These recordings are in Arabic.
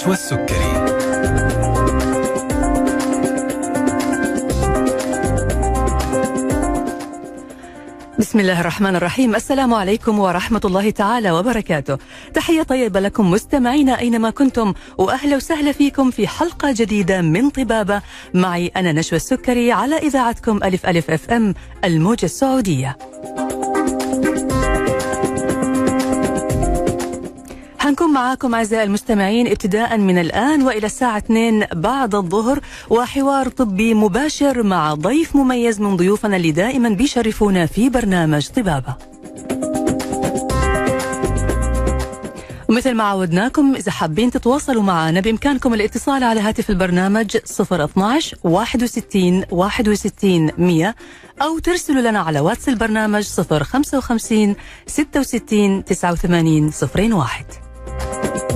نشوى السكري بسم الله الرحمن الرحيم. السلام عليكم ورحمة الله تعالى وبركاته. تحية طيبة لكم مستمعينا أينما كنتم وأهلا وسهلا فيكم في حلقة جديدة من طبابة. معي أنا نشوى السكري على إذاعتكم ألف ألف أف أم الموجة السعودية. حنكون معاكم أعزائي المستمعين ابتداء من الآن وإلى الساعة 2 بعد الظهر وحوار طبي مباشر مع ضيف مميز من ضيوفنا اللي دائما بيشرفونا في برنامج طبابة. مثل ما عودناكم إذا حابين تتواصلوا معنا بإمكانكم الاتصال على هاتف البرنامج 012 61 61 100 أو ترسلوا لنا على واتس البرنامج 055 66 89 01 you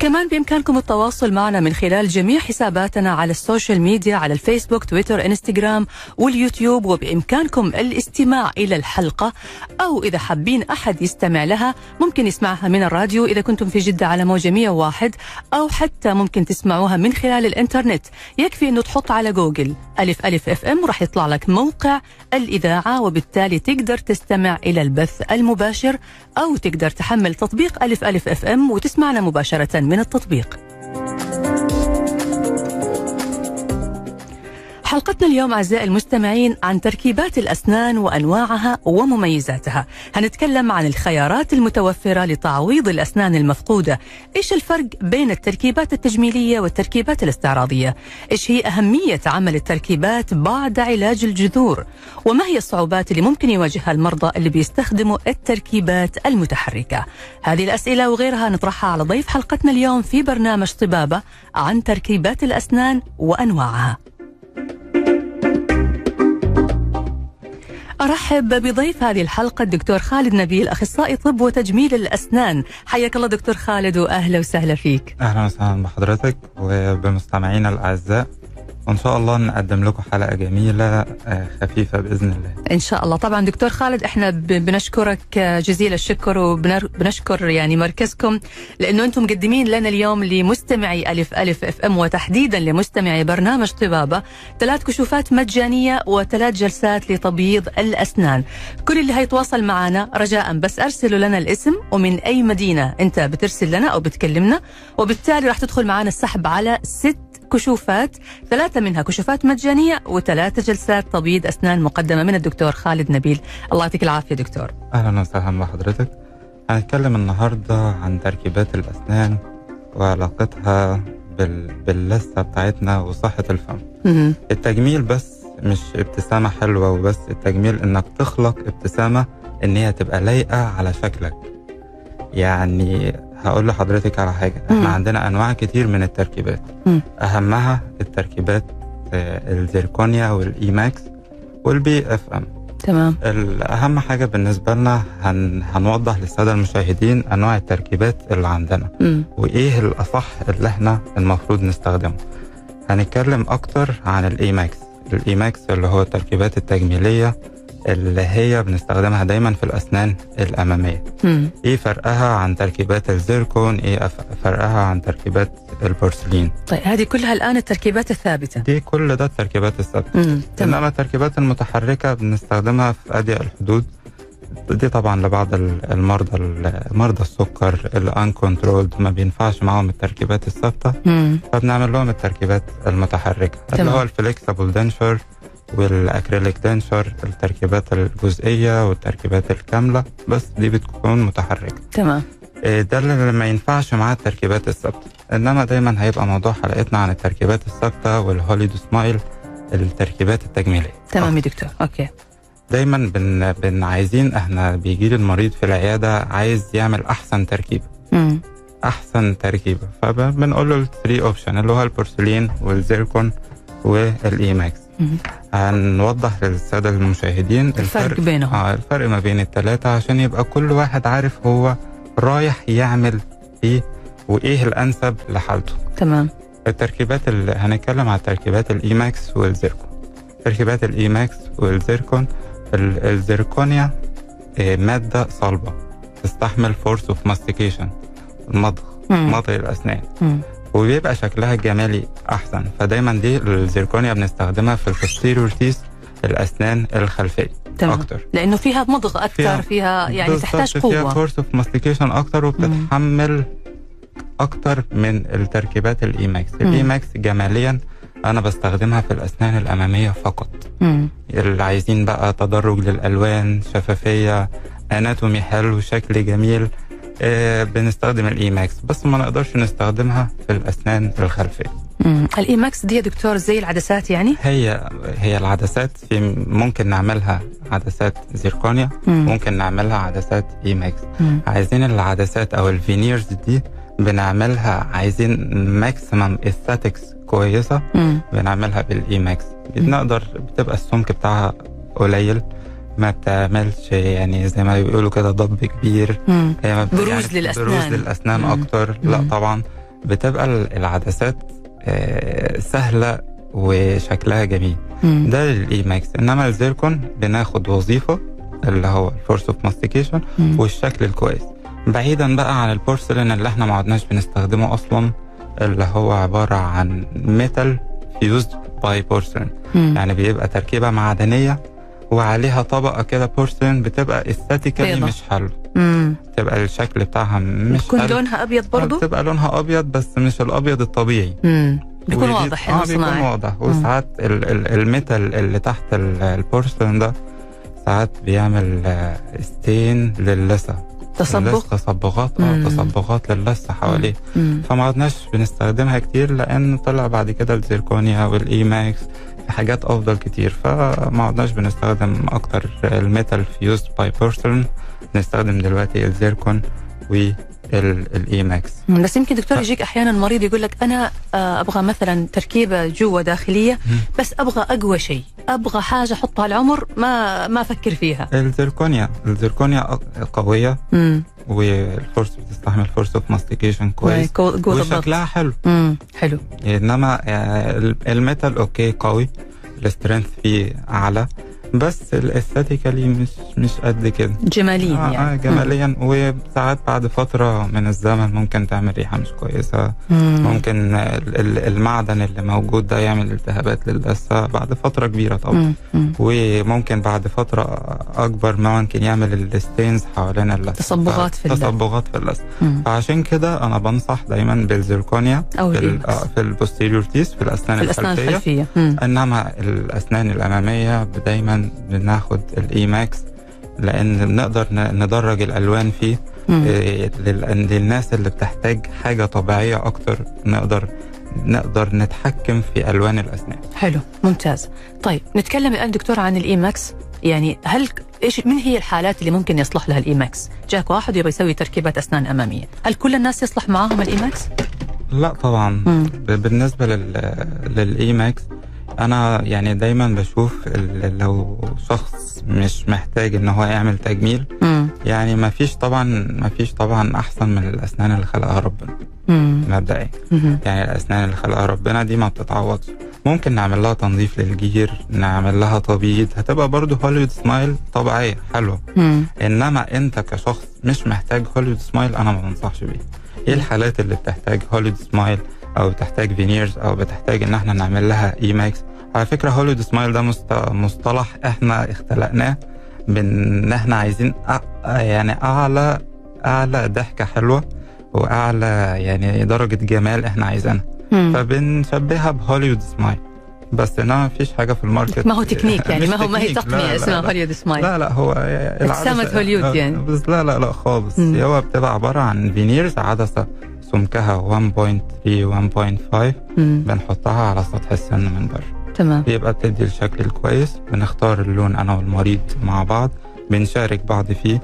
كمان بإمكانكم التواصل معنا من خلال جميع حساباتنا على ال social media على الفيسبوك تويتر إنستغرام واليوتيوب وبإمكانكم الاستماع إلى الحلقة أو إذا حابين أحد يستمع لها ممكن يسمعها من الراديو إذا كنتم في جدة على موجة 101 أو حتى ممكن تسمعوها من خلال الإنترنت. يكفي أنه تحط على جوجل ألف ألف أف إم راح يطلع لك موقع الإذاعة وبالتالي تقدر تستمع إلى البث المباشر أو تقدر تحمل تطبيق ألف ألف أف إم وتسمعنا مباشرة من التطبيق. حلقتنا اليوم أعزائي المستمعين عن تركيبات الأسنان وأنواعها ومميزاتها. هنتكلم عن الخيارات المتوفرة لتعويض الأسنان المفقودة. إيش الفرق بين التركيبات التجميلية والتركيبات الاستعراضية؟ إيش هي أهمية عمل التركيبات بعد علاج الجذور؟ وما هي الصعوبات اللي ممكن يواجهها المرضى اللي بيستخدموا التركيبات المتحركة؟ هذه الأسئلة وغيرها نطرحها على ضيف حلقتنا اليوم في برنامج طبابة عن تركيبات الأسنان وأنواعها. أرحب بضيف هذه الحلقة الدكتور خالد نبيل أخصائي طب وتجميل الأسنان. حياك الله دكتور خالد وأهلا وسهلا فيك. أهلا وسهلا بحضرتك وبمستمعينا الأعزاء. وإن شاء الله نقدم لكم حلقة جميلة آه، خفيفة بإذن الله. إن شاء الله. طبعا دكتور خالد إحنا ب- بنشكرك جزيل الشكر وبنشكر يعني مركزكم لأنه أنتم مقدمين لنا اليوم لمستمعي ألف ألف أف أم وتحديدا لمستمعي برنامج طبابة ثلاث كشوفات مجانية وثلاث جلسات لتبييض الأسنان. كل اللي هيتواصل معنا رجاء بس أرسلوا لنا الاسم ومن أي مدينة أنت بترسل لنا أو بتكلمنا وبالتالي راح تدخل معنا السحب على ست كشوفات ثلاثة منها كشوفات مجانية وثلاثة جلسات تبييض أسنان مقدمة من الدكتور خالد نبيل. الله يعطيك العافية دكتور. أهلا وسهلا بحضرتك هنتكلم النهارده عن تركيبات الأسنان وعلاقتها بال... باللثة بتاعتنا وصحة الفم. مهم. التجميل بس مش ابتسامة حلوة وبس التجميل إنك تخلق ابتسامة إن هي تبقى لايقة على شكلك. يعني هقول لحضرتك على حاجة مم. إحنا عندنا أنواع كتير من التركيبات مم. أهمها التركيبات آه، الزيركونيا وال E-max وال PFM تمام الأهم حاجة بالنسبة لنا هن... هنوضح للسادة المشاهدين أنواع التركيبات اللي عندنا مم. وإيه الأصح اللي إحنا المفروض نستخدمه هنتكلم أكتر عن ال E-max ال E-max اللي هو التركيبات التجميلية اللي هي بنستخدمها دايما في الأسنان الأمامية. مم. إيه فرقها عن تركيبات الزيركون إيه فرقها عن تركيبات البورسلين؟ طيب هذه كلها الآن التركيبات الثابتة. دي كل ده التركيبات الثابتة. إنما التركيبات المتحركة بنستخدمها في اضيق الحدود. دي طبعا لبعض ال- المرضى ال- مرضى السكر ال uncontrolled ما بينفعش معاهم التركيبات الثابتة. فبنعمل لهم التركيبات المتحركة تمام. اللي هو ال flexible denture وال acrylic denture التركيبات الجزئية والتركيبات الكاملة بس دي بتكون متحركة. تمام. إيه ده اللي ما ينفعش معاه التركيبات الثابتة. إنما دايما هيبقى موضوع حلقتنا عن التركيبات الثابتة وال Hollywood smile التركيبات التجميلية. تمام يا دكتور. okay. دايما بن, بن عايزين إحنا بيجي لي المريض في العيادة عايز يعمل أحسن تركيبة. مم. أحسن تركيبة. فبنقول له ال three option اللي هو البورسلين والزيركون وال E-max. هنوضح للسادة المشاهدين الفرق بينهم. آه الفرق ما بين الثلاثه عشان يبقى كل واحد عارف هو رايح يعمل إيه وإيه الأنسب لحالته تمام التركيبات اللي هنتكلم على تركيبات ال E-max والزيركون تركيبات ال E-max والزيركون ال- الزيركونيا آه، مادة صلبة تستحمل force of mastication المضغ. مضغ الأسنان مم. وبيبقى شكلها الجمالي أحسن. فدايما دي الزيركونيا بنستخدمها في ال posterior teeth الأسنان الخلفية تمام. أكتر. لأنه فيها مضغ أكثر فيها- فيها, يعني تحتاج فيها قوة. force of mastication أكتر وبتتحمل أكتر من التركيبات ال E-max ال E-max جماليا أنا بستخدمها في الأسنان الأمامية فقط. مم. اللي عايزين بقى تدرج للألوان شفافية anatomy حلو شكل جميل. بنستخدم ال E-max بس ما نقدرش نستخدمها في الأسنان الخلفية مم. ال E-max دي يا دكتور زي العدسات يعني هي هي العدسات في ممكن نعملها عدسات زيركونيا مم. ممكن نعملها عدسات E-max مم. عايزين العدسات أو ال veneers دي بنعملها عايزين maximum esthetics كويسة مم. بنعملها بال E-max بنقدر بتبقى السمك بتاعها قليل ما بتعملش يعني زي ما بيقولوا كده ضب كبير مم. هي ما بروز يعني للأسنان. بروز للأسنان مم. أكتر لا مم. طبعا بتبقى ال- العدسات آه، سهلة وشكلها جميل مم. ده لل E-max إنما الزيركون بناخد وظيفة اللي هو ال force of mastication. والشكل الكويس بعيدا بقى عن البورسلين اللي إحنا ما عدناش بنستخدمه أصلا اللي هو عبارة عن metal fused by porcelain. يعني بيبقى تركيبة معدنية وعليها طبقة كده بورسلين بتبقى esthetically. مش حلو. مم. بتبقى الشكل بتاعها مش بتكون حلو. لونها أبيض برضو؟ بتبقى لونها أبيض بس مش الأبيض الطبيعي. مم. بيكون واضح آه بيكون واضح. وساعات ال ال ال metal اللي تحت ال- البورسلين ده ساعات بيعمل آه، stain للثه تصبغ؟ اللثة، تصبغات آه. تصبغات للثه حواليه. فما عدناش بنستخدمها كتير لأن طلع بعد كده ال zirconia وال E-max في حاجات أفضل كتير فما عدناش بنستخدم أكتر ال metal fused by porcelain بنستخدم دلوقتي ال zircon وال E-max مم. بس يمكن دكتور يجيك أحيانا مريض يقول لك أنا آه، أبغى مثلا تركيبة جوا داخلية بس أبغى أقوى شيء. أبغى حاجة أحطها العمر ما ما أفكر فيها. الزيركونيا أق- قوية امم وال force بتستحمل force of mastication كويس وشكلها حلو. امم حلو. إنما آه، ال- ال- metal okay قوي ال strength فيه أعلى. بس ال esthetically مش مش قد كده جماليا آه آه يعني جماليا وساعات بعد فترة من الزمن ممكن تعمل ريحة مش كويسة مم. ممكن ال- ال- المعدن اللي موجود ده يعمل التهابات للثة بعد فترة كبيرة طبعا مم. مم. وممكن بعد فترة أكبر ما ممكن يعمل ال stains حوالين اللثة تصبغات في اللثة. تصبغات في اللثة مم. فعشان كده أنا بنصح دايما بالزيركونيا أو في. آه، في ال posterior teeth في الأسنان, في الأسنان الخلفية الخلفية مم. إنما الأسنان الأمامية دايما بناخد ال E-max لأن بنقدر ندرج الألوان فيه مم. إيه، لل- للناس اللي بتحتاج حاجة طبيعية أكتر نقدر نقدر نتحكم في ألوان الأسنان حلو ممتاز طيب نتكلم الآن دكتور عن ال E-max يعني هل إيش من هي الحالات اللي ممكن يصلح لها ال E-max؟ جاك واحد يبغى يسوي تركيبه أسنان أمامية، هل كل الناس يصلح معاهم ال E-max؟ لا طبعا مم. بالنسبة لل لل E-max أنا يعني دايما بشوف لو شخص مش محتاج إن هو يعمل تجميل امم يعني ما فيش طبعا ما فيش طبعا أحسن من الأسنان اللي خلقها ربنا مبدئيا. مم. يعني الأسنان اللي خلقها ربنا دي ما بتتعوضش. ممكن نعمل لها تنظيف للجير نعمل لها تبييض هتبقى برضو Hollywood smile طبيعية حلوة. مم. إنما أنت كشخص مش محتاج Hollywood smile أنا ما بنصحش بيه. إيه الحالات اللي بتحتاج Hollywood smile أو بتحتاج veneers أو بتحتاج إن إحنا نعمل لها E-max على فكرة Hollywood smile ده مصطلح إحنا اختلقناه بإن إحنا عايزين أ... يعني أعلى أعلى ضحكة حلوة وأعلى يعني درجة جمال إحنا عايزينها. فبنشبهها بهوليوود سمايل بس إنما مفيش حاجة في ال market ما هو تكنيك يعني ما هو ما هي تقنية اسمها. Hollywood smile لا لا هو العدسة- هوليود يعني. بس لا لا لا خالص. هو بتبقى عبارة عن veneers عدسة سمكها 1.3 1.5 مم. بنحطها على سطح السن من بره. تمام. بيبقى بتدي الشكل الكويس بنختار اللون أنا والمريض مع بعض بنشارك بعض فيه.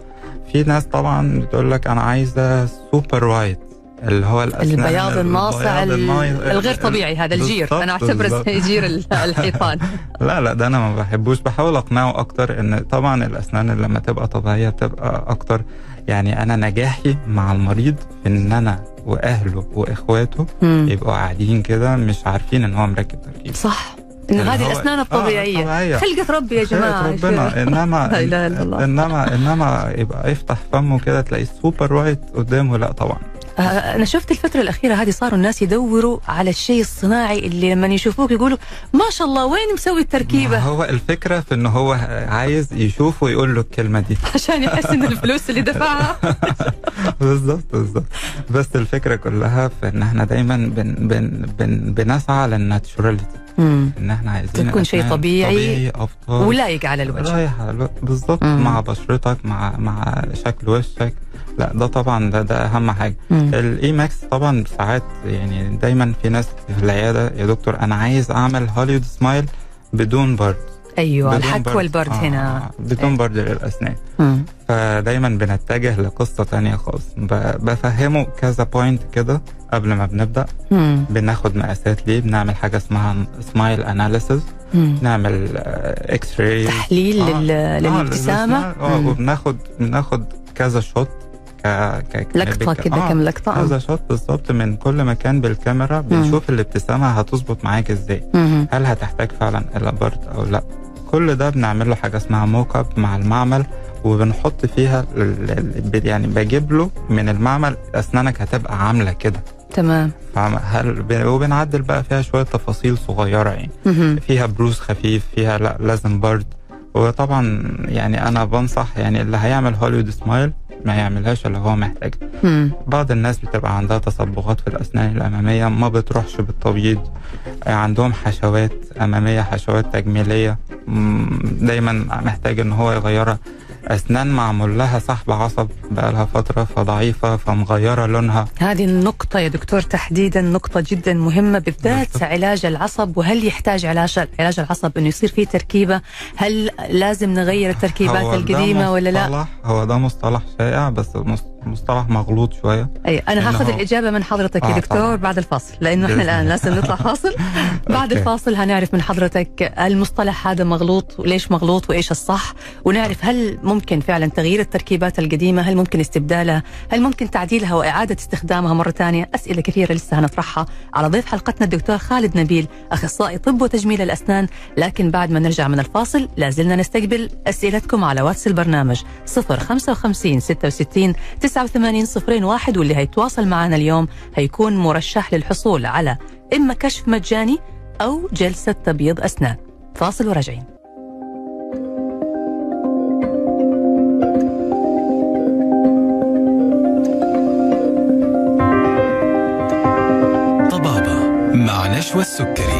في ناس طبعا بتقول لك أنا عايزة super white اللي هو الأسنان البياض الناصع الغير طبيعي هذا الجير. أنا أعتبره ال- الحيطان. لا لا ده أنا ما بحبوش. بحاول أقنعه أكتر إن طبعا الأسنان لما تبقى طبيعية بتبقى أكتر. يعني أنا نجاحي مع المريض في إن أنا وأهله وإخواته مم. يبقوا قاعدين كده مش عارفين إن هو مركب تركيب صح. اللي هذه الأسنان آه، الطبيعية. طبيعية. خلقة ربي يا جماعة. ربنا. إنما لا الله. انما إنما يبقى يفتح فمه كده تلاقي super white قدامه. لا طبعا. آه، أنا شفت الفترة الأخيرة هذه صاروا الناس يدوروا على الشيء الصناعي اللي لما يشوفوك يقولوا ما شاء الله وين مسوي التركيبة؟ هو الفكرة في ان هو عايز يشوف ويقول له الكلمة دي. عشان يحس إن الفلوس اللي دفعها. بالظبط بالظبط بس الفكرة كلها في إن إحنا دايما بن بن بن بنسعى لل naturality. إن إحنا عايزين تكون شيء طبيعي طبيعي افضل ولايق على الوجه. لايق على الوجه بالظبط. مع بشرتك مع مع شكل وشك. لا ده طبعا ده ده أهم حاجة. ال E-max طبعا ساعات يعني دايما في ناس في العيادة يا دكتور أنا عايز أعمل Hollywood smile بدون برد. أيوه بدون الحك برد. والبرد آه، هنا. بدون برد للأسنان. مم. فدايما بنتجه لقصة تانية خالص. بفهمه كذا point كده قبل ما بنبدأ. مم. بناخد مقاسات ليه؟ بنعمل حاجة اسمها smile analysis مم. نعمل X-ray تحليل لل... للابتسامة. آه. وبناخد بناخد كذا shot ك لقطة كده آه، كم لقطة؟ كذا shot بالظبط من كل مكان بالكاميرا بنشوف الابتسامة هتظبط معاك إزاي. هل هتحتاج فعلا إلى برد أو لأ؟ كل ده بنعمل له حاجة اسمها mock up مع المعمل وبنحط فيها يعني بجيب له من المعمل أسنانك هتبقى عاملة كده. تمام. فهل وبنعدل بقى فيها شوية تفاصيل صغيرة يعني. فيها بروز خفيف فيها لأ لازم برد. وطبعا يعني أنا بنصح يعني اللي هيعمل هوليوود سمايل ما يعملهاش اللي هو محتاج. مم. بعض الناس بتبقى عندها تصبغات في الأسنان الأمامية ما بتروحش بالتبييض. عندهم حشوات أمامية حشوات تجميلية. دايما محتاج إن هو يغيرها. أسنان معمول لها سحب عصب بقالها فترة فضعيفة فمغيرة لونها هذه النقطة يا دكتور تحديدا نقطة جدا مهمة بالذات بالضبط. علاج العصب وهل يحتاج علاج علاج العصب إنه يصير فيه تركيبة؟ هل لازم نغير التركيبات القديمة ولا لا؟ هو ده مصطلح شائع بس مصطلح مغلوط شوية أي أنا هاخذ هو- الإجابة من حضرتك يا آه، دكتور طبعاً. بعد الفاصل لأنه إحنا الآن. لازم نطلع فاصل بعد. الفاصل هنعرف من حضرتك المصطلح هذا مغلوط وليش مغلوط وإيش الصح ونعرف هل ممكن فعلا تغيير التركيبات القديمة هل ممكن استبدالها هل ممكن تعديلها وإعادة استخدامها مرة ثانية أسئلة كثيرة لسه هنطرحها على ضيف حلقتنا الدكتور خالد نبيل أخصائي طب وتجميل الأسنان لكن بعد ما نرجع من الفاصل لازلنا نستقبل أسئلتكم على واتس البرنامج 055 66 89 01 واللي هيتواصل معنا اليوم هيكون مرشح للحصول على إما كشف مجاني أو جلسة تبييض أسنان. فاصل وراجعين. نشوى السكري.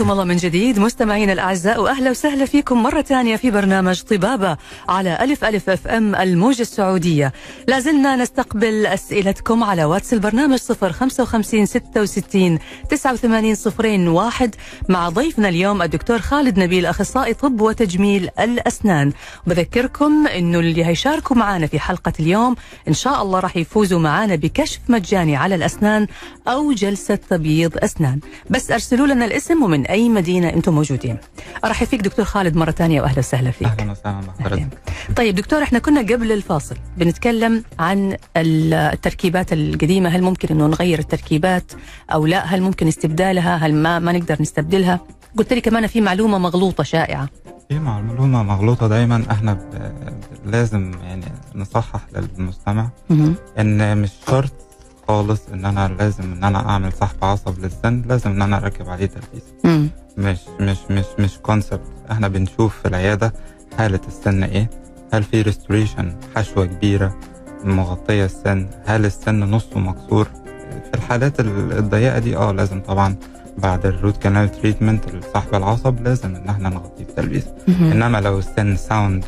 حياكم الله من جديد مستمعينا الأعزاء وأهلا وسهلا فيكم مرة ثانية في برنامج طبابة على ألف ألف أف أم الموجة السعودية. لازلنا نستقبل أسئلتكم على واتس البرنامج 055 66 89 01 مع ضيفنا اليوم الدكتور خالد نبيل أخصائي طب وتجميل الأسنان. بذكركم إنه اللي هيشاركوا معنا في حلقة اليوم إن شاء الله راح يفوزوا معنا بكشف مجاني على الأسنان أو جلسة تبييض أسنان. بس أرسلوا لنا الاسم ومن أي مدينة أنتم موجودين. ارحب فيك دكتور خالد مرة ثانية وأهلا وسهلا فيك. أهلا وسهلا طيب دكتور إحنا كنا قبل الفاصل بنتكلم عن ال- التركيبات القديمة. هل ممكن إنه نغير التركيبات أو لا؟ هل ممكن استبدالها؟ هل ما ما نقدر نستبدلها؟ قلت لي كمان في معلومة مغلوطة شائعة. في معلومة مغلوطة دايما. إحنا ب- لازم يعني نصحح للمستمع. إن مش شرط خالص إن أنا لازم إن أنا أعمل سحب عصب للسن. لازم إن أنا أركب عليه تركيبة. مش مش مش مش concept إحنا بنشوف في العيادة حالة السن إيه. هل في restoration حشوة كبيرة. مغطية السن هل السن نصه مكسور في الحالات ال- الضيقة دي آه لازم طبعا بعد ال root canal treatment لسحب العصب لازم إن إحنا نغطيه بتلبيسة مهم. إنما لو السن sound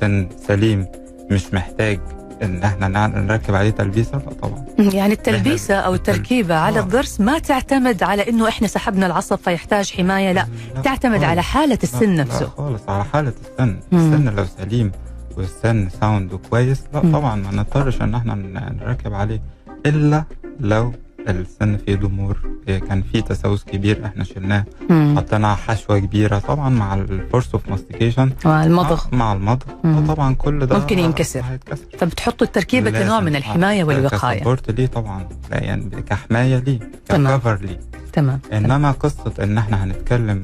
سن سليم مش محتاج إن إحنا نركب عليه تلبيسة لا طبعا يعني التلبيسة أو التركيبة على آه. الضرس ما تعتمد على إنه إحنا سحبنا العصب فيحتاج حماية لا تعتمد خالص. على حالة السن لا- نفسه لا خالص على حالة السن. السن لو سليم والسن sound كويس لا مم. طبعا ما نضطرش إن إحنا نركب عليه إلا لو السن فيه ضمور إيه كان فيه تسوس كبير إحنا شلناه. حطينا حشوة كبيرة طبعا مع ال force of mastication مع المضغ مع المضغ مم. طبعا كل ده ممكن ينكسر. هيتكسر فبتحطوا التركيبه كنوع. من آه، الحماية والوقاية ك support ليه طبعا يعني كحماية ليه. ك cover ليه تمام إنما قصة إن إحنا هنتكلم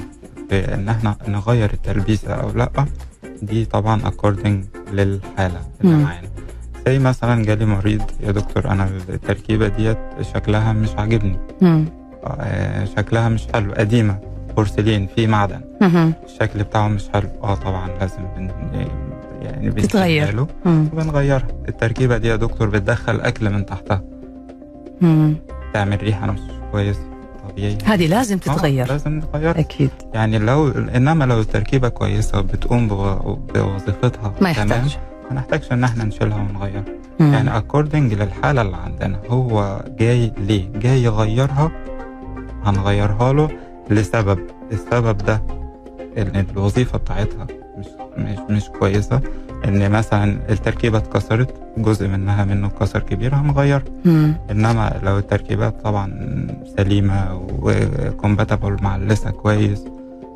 في إن إحنا نغير التلبيسة أو لأ دي طبعا according للحالة اللي مم. معانا زي مثلا جالي مريض يا دكتور أنا التركيبة ديت شكلها مش عاجبني مم. آه، شكلها مش حلو قديمة بورسلين في معدن مهم. الشكل بتاعه مش حلو آه طبعا لازم بن يعني تتغير. بنشيلها له مم. وبنغيرها التركيبة دي يا دكتور بتدخل أكل من تحتها مم. تعمل ريحة مش كويسه طبيعي. هذه لازم آه، تتغير. لازم نغيرها أكيد. يعني لو إنما لو التركيبة كويسة بتقوم بو- بوظيفتها ما يحتاج. ما نحتاجش إن إحنا نشيلها ونغيرها. مم. يعني according للحالة اللي عندنا هو جاي ليه؟ جاي يغيرها هنغيرها له لسبب. السبب ده الوظيفة بتاعتها مش مش مش كويسة. إن مثلا التركيبة اتكسرت جزء منها منه اتكسر كبير هنغير. إنما لو التركيبات طبعا سليمة وكومباتبل مع اللثة كويس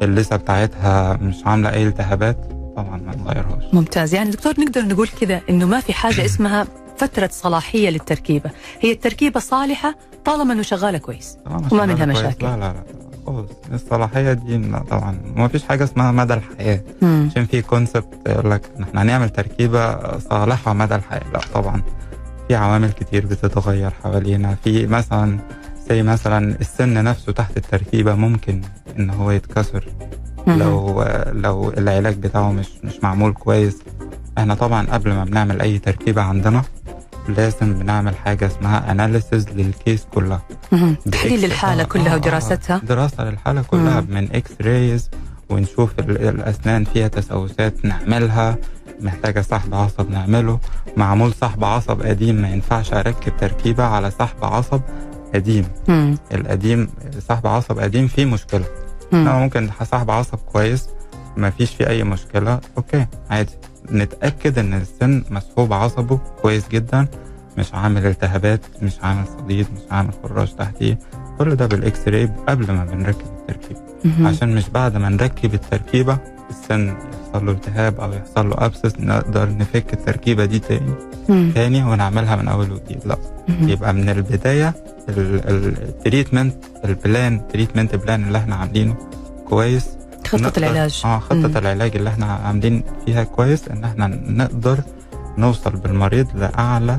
اللثة بتاعتها مش عاملة أي التهابات طبعا ما نغيرهاش ممتاز يعني دكتور نقدر نقول كذا إنه ما في حاجة اسمها فترة صلاحية للتركيبة هي التركيبة صالحة طالما إنه شغالة كويس وما شغالة منها كويس. مشاكل. لا لا لا خالص. الصلاحية دي لا طبعا ما فيش حاجة اسمها مدى الحياة. مم. عشان في كونسبت يقول لك إن إحنا هنعمل تركيبة صالحة مدى الحياة. لا طبعا. في عوامل كتير بتتغير حوالينا. في مثلا زي مثلا السن نفسه تحت التركيبة ممكن إن هو يتكسر. مم. لو لو العلاج بتاعه مش مش معمول كويس. إحنا طبعا قبل ما بنعمل أي تركيبة عندنا لازم بنعمل حاجة اسمها analysis لل case كلها. تحليل آه، كلها ودراستها آه، دراسة للحالة كلها مم. من X-rays ونشوف ال- الأسنان فيها تسوسات نعملها محتاجة سحب عصب نعمله معمول سحب عصب قديم ما ينفعش أركب تركيبة على سحب عصب قديم مم. القديم سحب عصب قديم فيه مشكلة مم. إنما ممكن سحب عصب كويس ما فيش فيه أي مشكلة okay عادي نتأكد إن السن مسحوب عصبه كويس جدا مش عامل التهابات مش عامل صديد مش عامل خراج تحتيه كل ده بال X-ray قبل ما بنركب التركيبة مم. عشان مش بعد ما نركب التركيبة السن يحصل له التهاب أو يحصل له abscess نقعد نفك التركيبة دي تاني مم. تاني ونعملها من أول وجديد لا مم. يبقى من البداية ال treatment ال plan treatment plan اللي إحنا عاملينه كويس خطة العلاج. آه خطة مم. العلاج اللي إحنا عاملين فيها كويس إن إحنا نقدر نوصل بالمريض لأعلى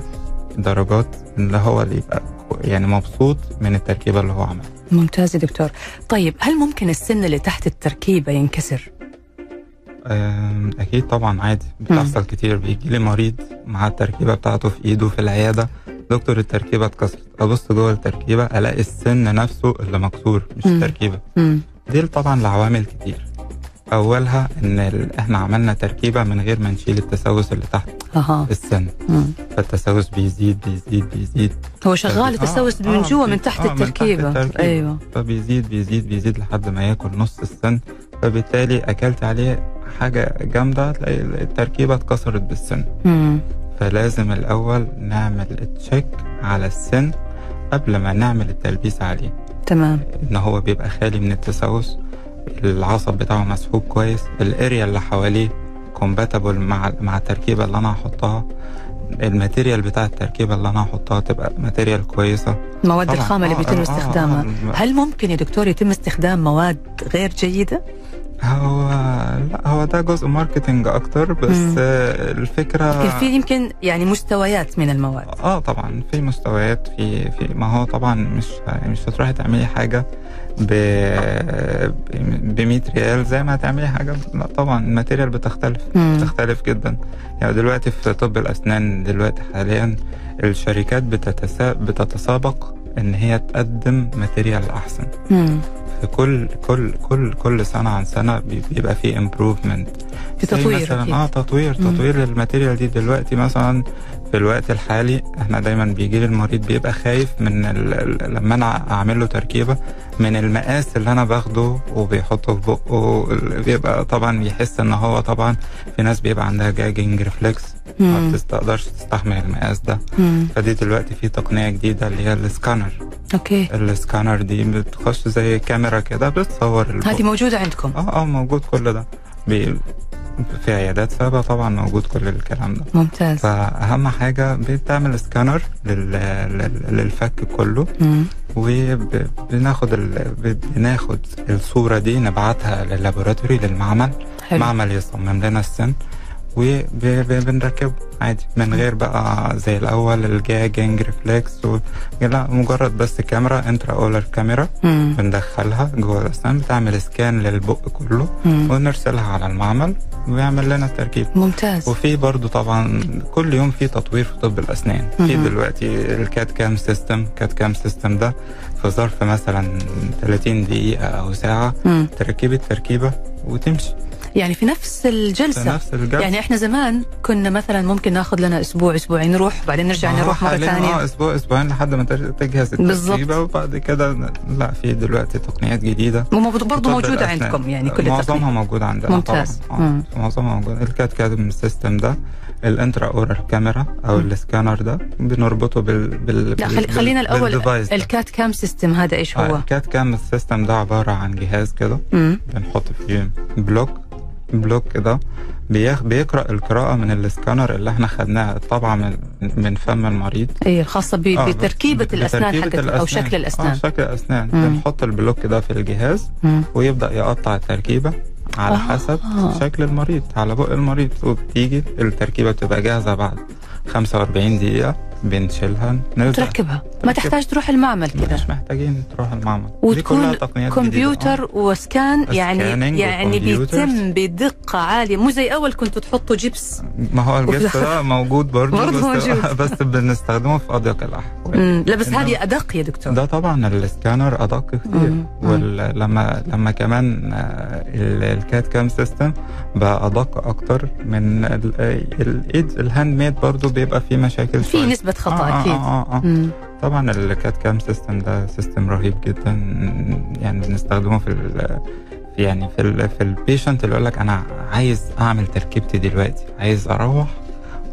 درجات اللي هو اللي يبقى يعني مبسوط من التركيبة اللي هو عملها. ممتاز يا دكتور. طيب هل ممكن السن اللي تحت التركيبة ينكسر؟ أكيد طبعا عادي. بتحصل كتير. بيجي لي مريض مع التركيبة بتاعته في إيده في العيادة. دكتور التركيبة اتكسرت. أبص جوه التركيبة ألاقي السن نفسه اللي مكسور مش مم. التركيبة. مم. دي طبعا لعوامل كتير. أولها إن إحنا عملنا تركيبة من غير ما نشيل التسوس اللي تحت. أها. السن. مم. فالتسوس بيزيد بيزيد بيزيد. هو شغال آه، التسوس آه، من جوا من بي- تحت آه، من تحت التركيبة. التركيبة. أيوه. فبيزيد بيزيد بيزيد لحد ما ياكل نص السن. فبالتالي أكلت عليه حاجة جامدة تلاقي التركيبة اتكسرت بالسن. مم. فلازم الأول نعمل تشيك على السن قبل ما نعمل التلبيس عليه. تمام. إن هو بيبقى خالي من التسوس العصب بتاعه مسحوب كويس ال area اللي حواليه compatible مع مع التركيبة اللي أنا هحطها. ال material بتاع التركيبة اللي أنا هحطها تبقى material كويسة. المواد طبعاً. الخام اللي آه، بيتم آه، استخدامها. آه، آه. هل ممكن يا دكتور يتم استخدام مواد غير جيدة؟ هو لا هو ده جزء marketing أكتر بس مم. الفكرة يمكن في يمكن يعني مستويات من المواد آه طبعا في مستويات في في ما هو طبعا مش مش هتروحي تعملي حاجة ب ب 100 ريال زي ما هتعملي حاجة لا طبعا ال material بتختلف مم. بتختلف جدا يعني دلوقتي في طب الأسنان دلوقتي حاليا الشركات بتتسا... بتتسابق إن هي تقدم material أحسن. في كل كل كل كل سنة عن سنة بي- بيبقى في improvement في تطوير مثلا. آه تطوير. تطوير ال material دي دلوقتي مثلا في الوقت الحالي إحنا دايما بيجي لي المريض بيبقى خايف من لما أنا أعمل له تركيبة من المقاس اللي أنا باخده وبيحطه في بقه بيبقى طبعا بيحس إن هو طبعا في ناس بيبقى عندها gagging reflex ما. بتقدرش تستحمل المقاس ده مم. فدي دلوقتي في تقنية جديدة اللي هي ال scanner okay ال scanner دي بتخش زي كاميرا كده بتصور. هذه موجودة عندكم آه آه موجود كل ده بي... في عيادات سابقة طبعا موجود كل الكلام ده. ممتاز. فأهم حاجة بتعمل سكانر لل... لل... للفك كله. مم. وبناخد ال... بناخد الصورة دي نبعتها لل laboratory للمعمل. حلو. معمل يصمم لنا السن. وبنركبه عادي من غير بقى زي الأول ال gagging reflex و... لا مجرد بس كاميرا intra oral كاميرا مم. بندخلها جوه الأسنان بتعمل scan للبق كله مم. ونرسلها على المعمل ويعمل لنا التركيب ممتاز وفي برضو طبعا كل يوم في تطوير في طب الأسنان في مهم. دلوقتي ال CAD/CAM system CAD/CAM system ده في ظرف مثلا 30 دقيقة أو ساعة مم. تركبي التركيبه وتمشي يعني في نفس في الجلسه نفس الجلسة يعني إحنا زمان كنا مثلا ممكن ناخذ لنا أسبوع أسبوعين نروح بعدين نرجع هو نروح مرة ثانية آه أسبوع أسبوعين لحد ما تج- تجهز. التركيبه وبعد كده لا في دلوقتي تقنيات جديدة برضه موجوده الأسنان. عندكم يعني كل معظمها التقنية موجود عندنا ممتاز. طبعا. آه. معظمها موجود ال CAD/CAM system ده ال intraoral camera أو. السكانر ده بنربطه بال بال لا خلينا الأول. ال CAD/CAM system هذا إيش هو؟ آه، ال CAD/CAM ال system ده عبارة عن جهاز كده. بنحط فيه block block ده بيخ بيقرأ القراءة من السكانر اللي إحنا خدناها طبعا من من فم المريض اي الخاصة ب- آه، بتركيبة بت- الأسنان بتركيبة حقت أو شكل آه الأسنان شكل الأسنان مم. بنحط ال block ده في الجهاز مم. ويبدأ يقطع التركيبة على آه. حسب شكل المريض على بق المريض وبتيجي التركيبة بتبقى جاهزة بعد 45 دقيقة بنشيلها نرجع تركبها ما تحتاج تروح المعمل كذا مش محتاجين تروح المعمل وتكون جديدة. آه. كمبيوتر وسكان يعني يعني. بيتم بدقة عالية مو زي أول كنتوا تحطوا جبس ما هو الجبس ده موجود برضه برضه بس, موجود. بس بنستخدمه في أضيق الأحوال. لا بس هذه أدق يا دكتور ده طبعا السكانر أدق كتير. ولما لما كمان ال- CAD/CAM system بقى أدق أكتر من ال- الايد ال handmade برضه بيبقى فيه مشاكل في شوية. نسبه خطأ آه أكيد آه آه آه. مم. طبعا ال CAD/CAM system ده system رهيب جدا يعني بنستخدمه في ال يعني في ال في ال patient اللي يقول لك أنا عايز أعمل تركيبتي دلوقتي عايز أروح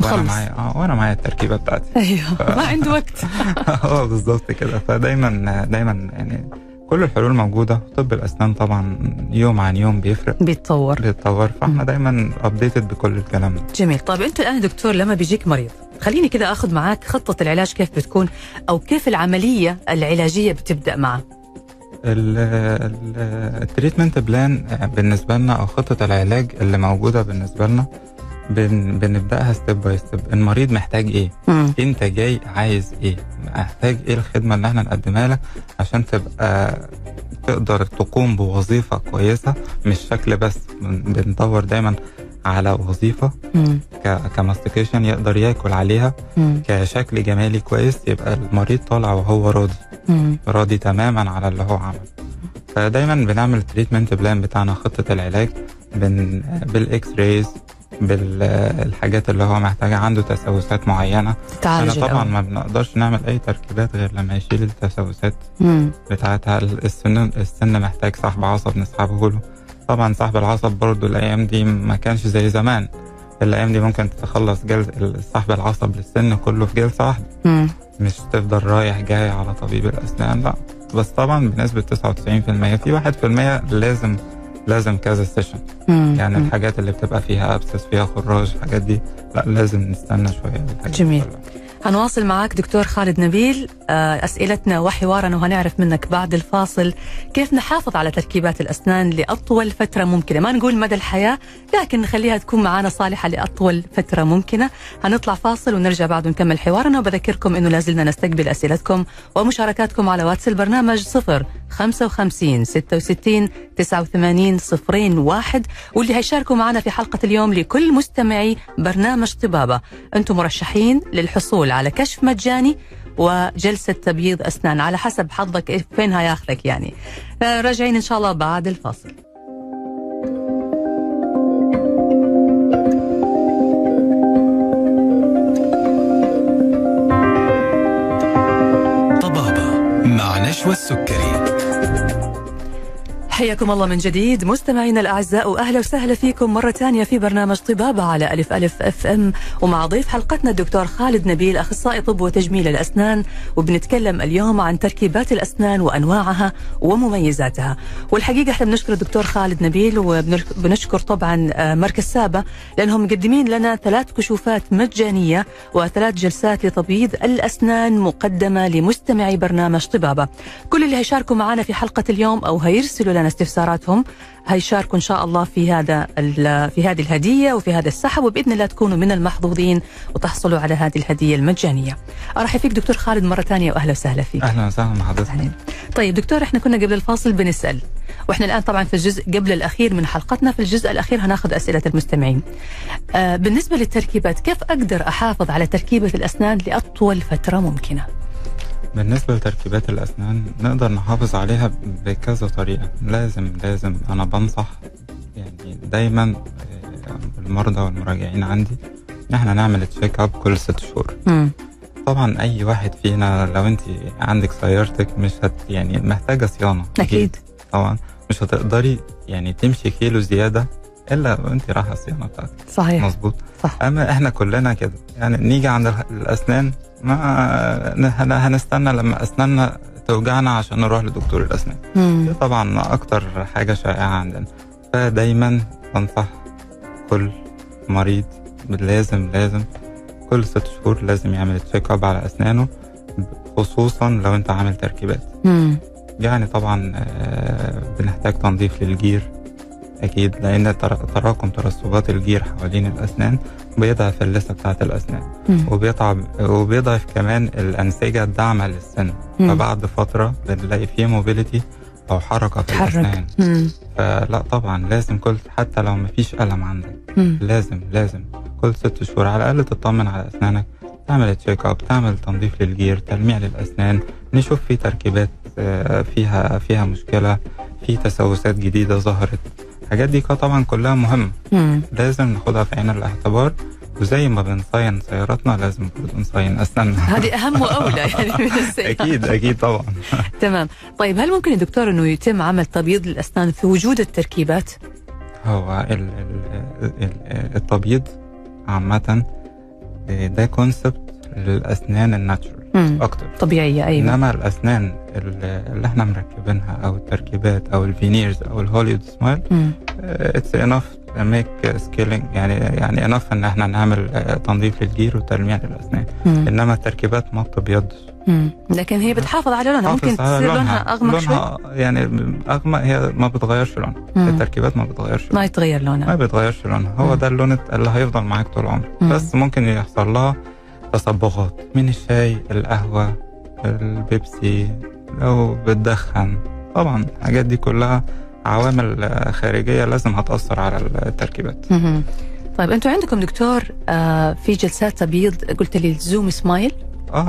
وأنا. معايا آه وأنا معايا التركيبة بتاعتي أيوه ما عنده وقت آه بالظبط كده فدايما دايما يعني كل الحلول موجودة طب الأسنان طبعا يوم عن يوم بيفرق. بيتطور. بيتطور. فاحنا دايما updated بكل الكلام. ده جميل. طيب أنت الآن دكتور لما بيجيك مريض خليني كذا آخذ معاك خطة العلاج كيف بتكون أو كيف العملية العلاجية بتبدأ معه ال treatment plan بالنسبة لنا أو خطة العلاج اللي موجودة بالنسبة لنا بن بنبدأها step by step المريض محتاج إيه؟ مم. أنت جاي عايز إيه؟ محتاج إيه الخدمة اللي إحنا نقدمها لك عشان تبقى تقدر تقوم بوظيفة كويسة مش شكل بس. بن- بندور دايما على وظيفة ك mastication يقدر ياكل عليها مم. كشكل جمالي كويس يبقى المريض طالع وهو راضي. مم. راضي تماما على اللي هو عمل فدايما بنعمل ال treatment plan بتاعنا خطة العلاج بن بال X-rays بالحاجات اللي هو محتاجها عنده تسوسات معينة إحنا تعالج طبعا. ما بنقدرش نعمل أي تركيبات غير لما يشيل التسوسات مم. بتاعتها السن السن محتاج سحب عصب نسحبه له طبعا سحب العصب برضو الأيام دي ما كانش زي زمان الأيام دي ممكن تخلص جلسة سحب العصب للسن كله في جلسة واحدة مم. مش تفضل رايح جاي على طبيب الأسنان لا بس طبعا بنسبة 99% في 1% لازم لازم كذا session. يعني مم. الحاجات اللي بتبقى فيها abscess فيها خراج الحاجات دي لا لازم نستنى دي جميل. هنواصل معك دكتور خالد نبيل آه، أسئلتنا وحوارنا وهنعرف منك بعد الفاصل كيف نحافظ على تركيبات الأسنان لأطول فترة ممكنة ما نقول مدى الحياة لكن نخليها تكون معنا صالحة لأطول فترة ممكنة هنطلع فاصل ونرجع بعد نكمل حوارنا وبذكركم أنه لازلنا نستقبل أسئلتكم ومشاركاتكم على واتس البرنامج صفر 55 66 89 صفرين واحد. واللي هيشاركوا معنا في حلقة اليوم لكل مستمعي برنامج طبابة. أنتم مرشحين للحصول على كشف مجاني وجلسة تبييض أسنان على حسب حظك. إيه- فين هياخذك يعني. آه، راجعين إن شاء الله بعد الفاصل. طبابة مع نشوى السكري. حياكم الله من جديد. مستمعينا الأعزاء واهلا وسهلا فيكم مرة ثانية في برنامج طبابه على ألف ألف أف أم. ومع ضيف حلقتنا الدكتور خالد نبيل أخصائي طب وتجميل الأسنان. وبنتكلم اليوم عن تركيبات الأسنان وأنواعها ومميزاتها. والحقيقة إحنا بنشكر الدكتور خالد نبيل وبنشكر طبعا آه، مركز سابا لأنهم مقدمين لنا ثلاث كشوفات مجانية وثلاث جلسات لتبييض الأسنان مقدمة لمستمعي برنامج طبابة. كل اللي هيشاركوا معنا في حلقة اليوم أو هيرسلوا لنا استفساراتهم هيشاركوا إن شاء الله في هذا في هذه الهدية وفي هذا السحب وبإذن الله تكونوا من المحظوظين وتحصلوا على هذه الهدية المجانية. أرحب فيك دكتور خالد مرة ثانية وأهلا وسهلا فيك. أهلا وسهلا بحضرتك. طيب دكتور إحنا كنا قبل الفاصل بنسأل وإحنا الآن طبعا في الجزء قبل الأخير من حلقتنا في الجزء الأخير هناخذ أسئلة المستمعين. آه بالنسبة للتركيبات كيف أقدر أحافظ على تركيبة الأسنان لأطول فترة ممكنة؟ بالنسبة لتركيبات الأسنان نقدر نحافظ عليها بكذا طريقة. لازم لازم. أنا بنصح يعني دايما آه، المرضى والمراجعين عندي إن إحنا نعمل check up كل ست شهور. طبعا أي واحد فينا لو أنت عندك سيارتك مش هت يعني محتاجة صيانة. أكيد. طبعا. مش هتقدري يعني تمشي كيلو زيادة إلا وأنت رايحة الصيانة بتاعتك. صحيح. مظبوط؟ صح. أما إحنا كلنا كده. يعني نيجي عند الأسنان ما هن- هنستنى لما أسناننا توجعنا عشان نروح لدكتور الأسنان. دي طبعا أكتر حاجة شائعة عندنا فدايما بنصح كل مريض لازم لازم كل ست شهور لازم يعمل check up على أسنانه خصوصا لو أنت عامل تركيبات مم. يعني طبعا آه، بنحتاج تنظيف للجير أكيد لأن تر- تراكم ترسبات الجير حوالين الأسنان بيضعف اللثة بتاعة الأسنان مم. وبيضعف وبيضعف كمان الأنسجة الداعمة للسن مم. فبعد فترة بنلاقي فيه mobility أو حركة في مم. فلا طبعا لازم كل حتى لو مفيش ألم عندك مم. لازم لازم كل ست شهور على الأقل تطمن على أسنانك تعمل check up تعمل تنظيف للجير تلميع للأسنان نشوف في تركيبات آه، فيها فيها مشكلة في تسوسات جديدة ظهرت الحاجات دي طبعا كلها مهمة مم. لازم ناخدها في عين الاعتبار وزي ما بنصين سياراتنا لازم برضه نصين أسناننا هذه أهم وأولى يعني من السيارة. أكيد أكيد طبعا تمام طيب هل ممكن يا دكتور إنه يتم عمل تبييض للأسنان في وجود التركيبات؟ هو ال ال ال التبييض عامة ده كونسبت للأسنان الناتشورال مم. أكتر طبيعية أيوه إنما الأسنان ال- اللي إحنا مركبينها أو التركيبات أو ال veneers أو ال Hollywood smile. It's enough make scaling يعني يعني enough إن إحنا نعمل آه، تنظيف للجير وتلميع للأسنان مم. إنما التركيبات ما بتبيضش. لكن هي بتحافظ على لونها ممكن تصير لونها أغمق شوي لونها يعني أغمق هي ما بتغيرش لونها. التركيبات ما بتغيرش لونها ما يتغير ما لونها بيتغيرش لونها هو مم. ده اللون اللي هيفضل معاك طول عمرك. بس ممكن يحصل لها تصبغات من الشاي القهوة البيبسي لو بتدخن طبعا الحاجات دي كلها عوامل خارجية لازم هتأثر على التركيبات. طيب أنتم عندكم دكتور آه في جلسات تبييض قلت لي ال Zoom smile آه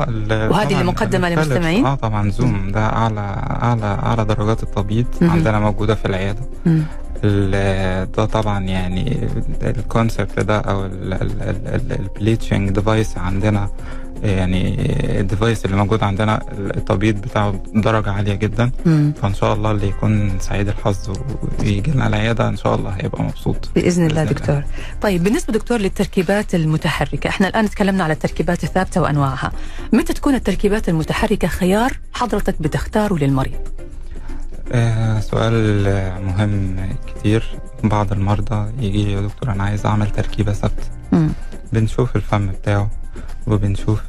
وهذه اللي الفلس- للمستمعين؟ آه طبعا Zoom ده أعلى أعلى أعلى درجات التبييض. عندنا موجودة في العيادة مم. ال- ده طبعا يعني ال concept ده أو ال bleaching device عندنا يعني ال device اللي موجود عندنا التبييض بتاعه درجة عالية جدا. مم. فإن شاء الله اللي يكون سعيد الحظ ويجي لنا العيادة إن شاء الله هيبقى مبسوط. بإذن الله بإذن دكتور. طيب بالنسبة دكتور للتركيبات المتحركة إحنا الآن تكلمنا على التركيبات الثابتة وأنواعها. متى تكون التركيبات المتحركة خيار حضرتك بتختاره للمريض؟ آه سؤال آه، مهم كتير. بعض المرضى يجي لي يا دكتور أنا عايز أعمل تركيبة ثابتة. مم. بنشوف الفم بتاعه وبنشوف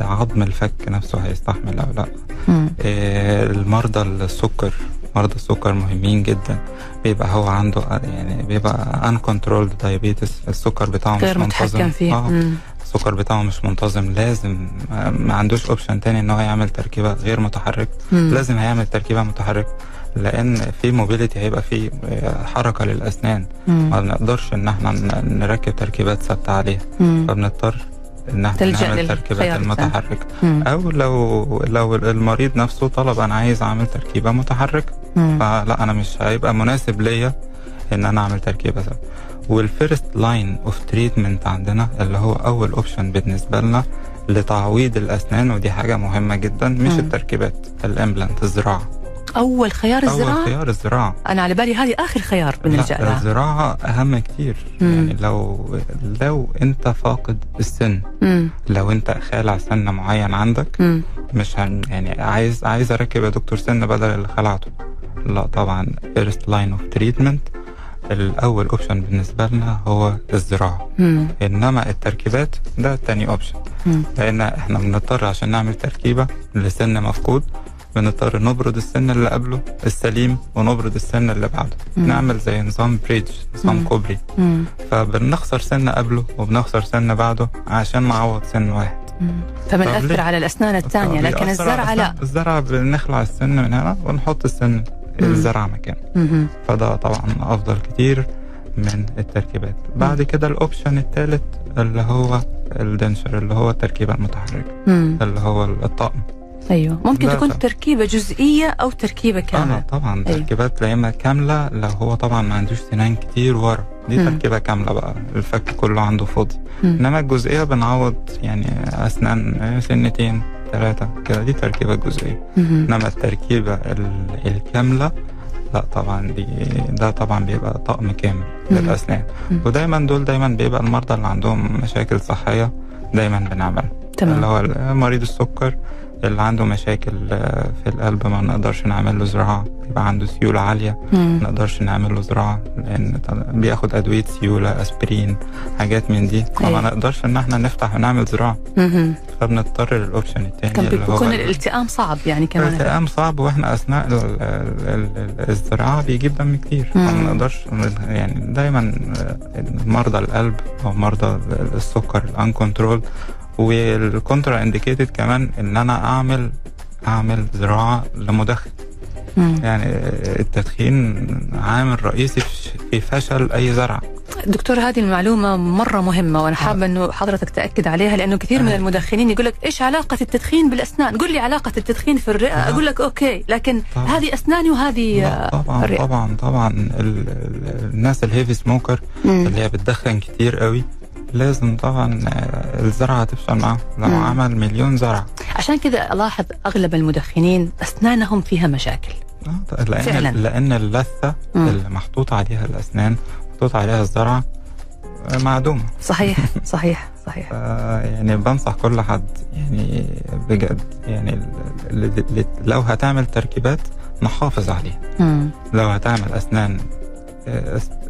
عظم الفك نفسه هيستحمل أو لأ. آه، المرضى السكر مرضى السكر مهمين جدا. بيبقى هو عنده آه، يعني بيبقى uncontrolled diabetes السكر بتاعه غير مش متحكم منتظم فيه آه. السكر بتاعه مش منتظم لازم ما عندوش option تاني إن هو يعمل تركيبة غير متحرك مم. لازم هيعمل تركيبة متحرك لأن في mobility هيبقى في آه، حركة للأسنان مم. ما بنقدرش إن إحنا نركب تركيبات ثابتة عليها مم. فبنضطر إن إحنا نعمل تركيبات. المتحركة مم. أو لو لو المريض نفسه طلب أنا عايز أعمل تركيبة متحركة مم. فلا أنا مش هيبقى مناسب ليا إن أنا أعمل تركيبة سوا وال first line of treatment عندنا اللي هو أول option بالنسبة لنا لتعويض الأسنان ودي حاجة مهمة جدا مش مم. التركيبات ال implant الزراعة أول خيار أول الزراعة خيار الزراعة أنا على بالي هذه آخر خيار بنلجا لها الزراعة أهم كتير مم. يعني لو لو أنت فاقد السن مم. لو أنت خالع سن معين عندك مم. مش هن يعني عايز عايز أركب يا دكتور سن بدل اللي خلعته لا طبعا first line of treatment الأول option بالنسبة لنا هو الزراعة مم. إنما التركيبات ده تاني option. لأن إحنا بنضطر عشان نعمل تركيبة لسن مفقود بنضطر نبرد السن اللي قبله السليم ونبرد السن اللي بعده مم. نعمل زي نظام bridge نظام مم. كوبري مم. فبنخسر سن قبله وبنخسر سن بعده عشان نعوض سن واحد. فبنأثر؟ على الأسنان الثانية لكن فبيأثر على الزرع لا السن. الزرع بنخلع السن من هنا ونحط السن الزرع مكانه. فده طبعا أفضل كتير من التركيبات بعد كده ال option الثالث اللي هو الدنشر اللي هو التركيبة المتحركة. اللي هو الطقم أيوه ممكن تكون لا. تركيبة جزئية أو تركيبة آه كاملة طبعا أيوة. تركيبات لا إما كاملة لو هو طبعا ما عندوش سنان كتير ورا دي مم. تركيبة كاملة بقى الفك كله عنده فاضي. إنما الجزئية بنعوض يعني أسنان سنتين ثلاثة كده دي تركيبة جزئية. مم. إنما التركيبة ال- الكاملة لا طبعا دي ده طبعا بيبقى طقم كامل مم. ودايما دول دايما بيبقى المرضى اللي عندهم مشاكل صحية دايما بنعملها. اللي تمام هو مريض السكر اللي عنده مشاكل آه، في القلب ما نقدرش نعمل له زراعة بيبقى عنده سيولة عالية. ما نقدرش نعمل له زراعة لأن بياخد أدوية سيولة أسبرين حاجات من دي فما أيوة. نقدرش إن إحنا نفتح ونعمل زراعة. فبنضطر للاوبشن التاني كان اللي هو بيكون ال- الالتئام صعب يعني كمان الالتئام صعب وإحنا أثناء ال- ال- ال- ال- الزراعة بيجيب دم كتير. فما نقدرش يعني دايما مرضى القلب أو مرضى السكر ال uncontrolled وال contraindicated كمان إن أنا اعمل أعمل زراعة لمدخن مم. يعني التدخين عامل رئيسي في- فشل أي زرعه دكتور هذه المعلومة مرة مهمة وأنا حابة أنه حضرتك تأكد عليها لأنه كثير من آه. المدخنين يقول لك إيش علاقة التدخين بالأسنان قل لي علاقة التدخين في الرئة آه. أقول لك okay لكن طبعا. هذه أسناني وهذه آه، طبعا الرئة طبعا طبعا ال- ال- الناس الهيفي سموكر مم. اللي هي بتدخن كتير قوي لازم طبعا آه، الزرعة تفشل معاهم لو مم. عمل مليون زرعة عشان كذا ألاحظ أغلب المدخنين أسنانهم فيها مشاكل آه، لأن فعلاً. لأن اللثة مم. اللي محطوط عليها الأسنان محطوط عليها الزرعة آه، معدومة صحيح صحيح صحيح يعني بنصح كل حد يعني بجد يعني لو هتعمل تركيبات نحافظ عليها مم. لو هتعمل أسنان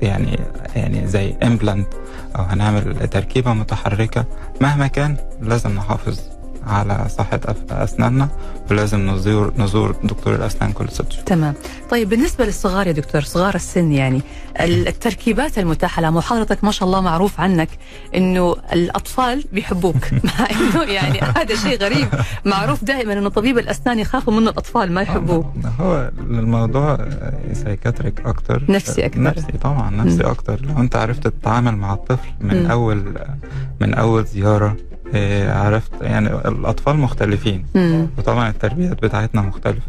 يعني يعني زي implant أو هنعمل تركيبة متحركة مهما كان لازم نحافظ على صحة أف- أسناننا ولازم نزور نزور دكتور الأسنان كل ست شهور. تمام. طيب بالنسبة للصغار يا دكتور صغار السن يعني التركيبات المتاحة لها حضرتك ما شاء الله معروف عنك إنه الأطفال بيحبوك. مع إنه يعني هذا شيء غريب. معروف دائما إنه طبيب الأسنان يخافوا منه الأطفال ما يحبوه. هو الموضوع سايكاتريك أكتر. نفسي أكتر. نفسي طبعا نفسي مم. أكتر. لو أنت عرفت تتعامل مع الطفل من. اول من أول زيارة إيه، عرفت يعني الأطفال مختلفين مم. وطبعا التربيات بتاعتنا مختلفة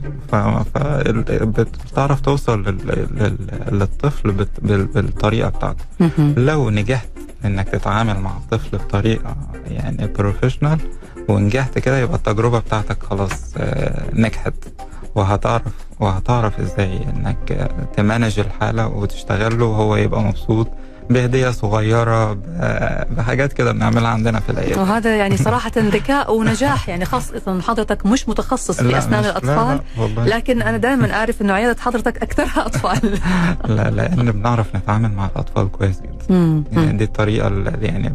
فبتعرف توصل لل- لل- للطفل بت- بال- بالطريقة بتاعته مهم. لو نجحت إنك تتعامل مع الطفل بطريقة يعني بروفيشنال ونجحت كده يبقى التجربة بتاعتك خلاص آه، نجحت وهتعرف وهتعرف إزاي إنك آه، تمانج الحالة وتشتغل له وهو يبقى مبسوط بهدية صغيرة ب- بحاجات كده بنعملها عندنا في العيادة وهذا يعني صراحة ذكاء ونجاح يعني خاصة حضرتك مش متخصص في أسنان مش- لا، لكن أنا دائما أعرف أنه عيادة حضرتك أكثرها أطفال. لا لأن بنعرف نتعامل مع الأطفال كويس جدا. يعني دي الطريقة اللي يعني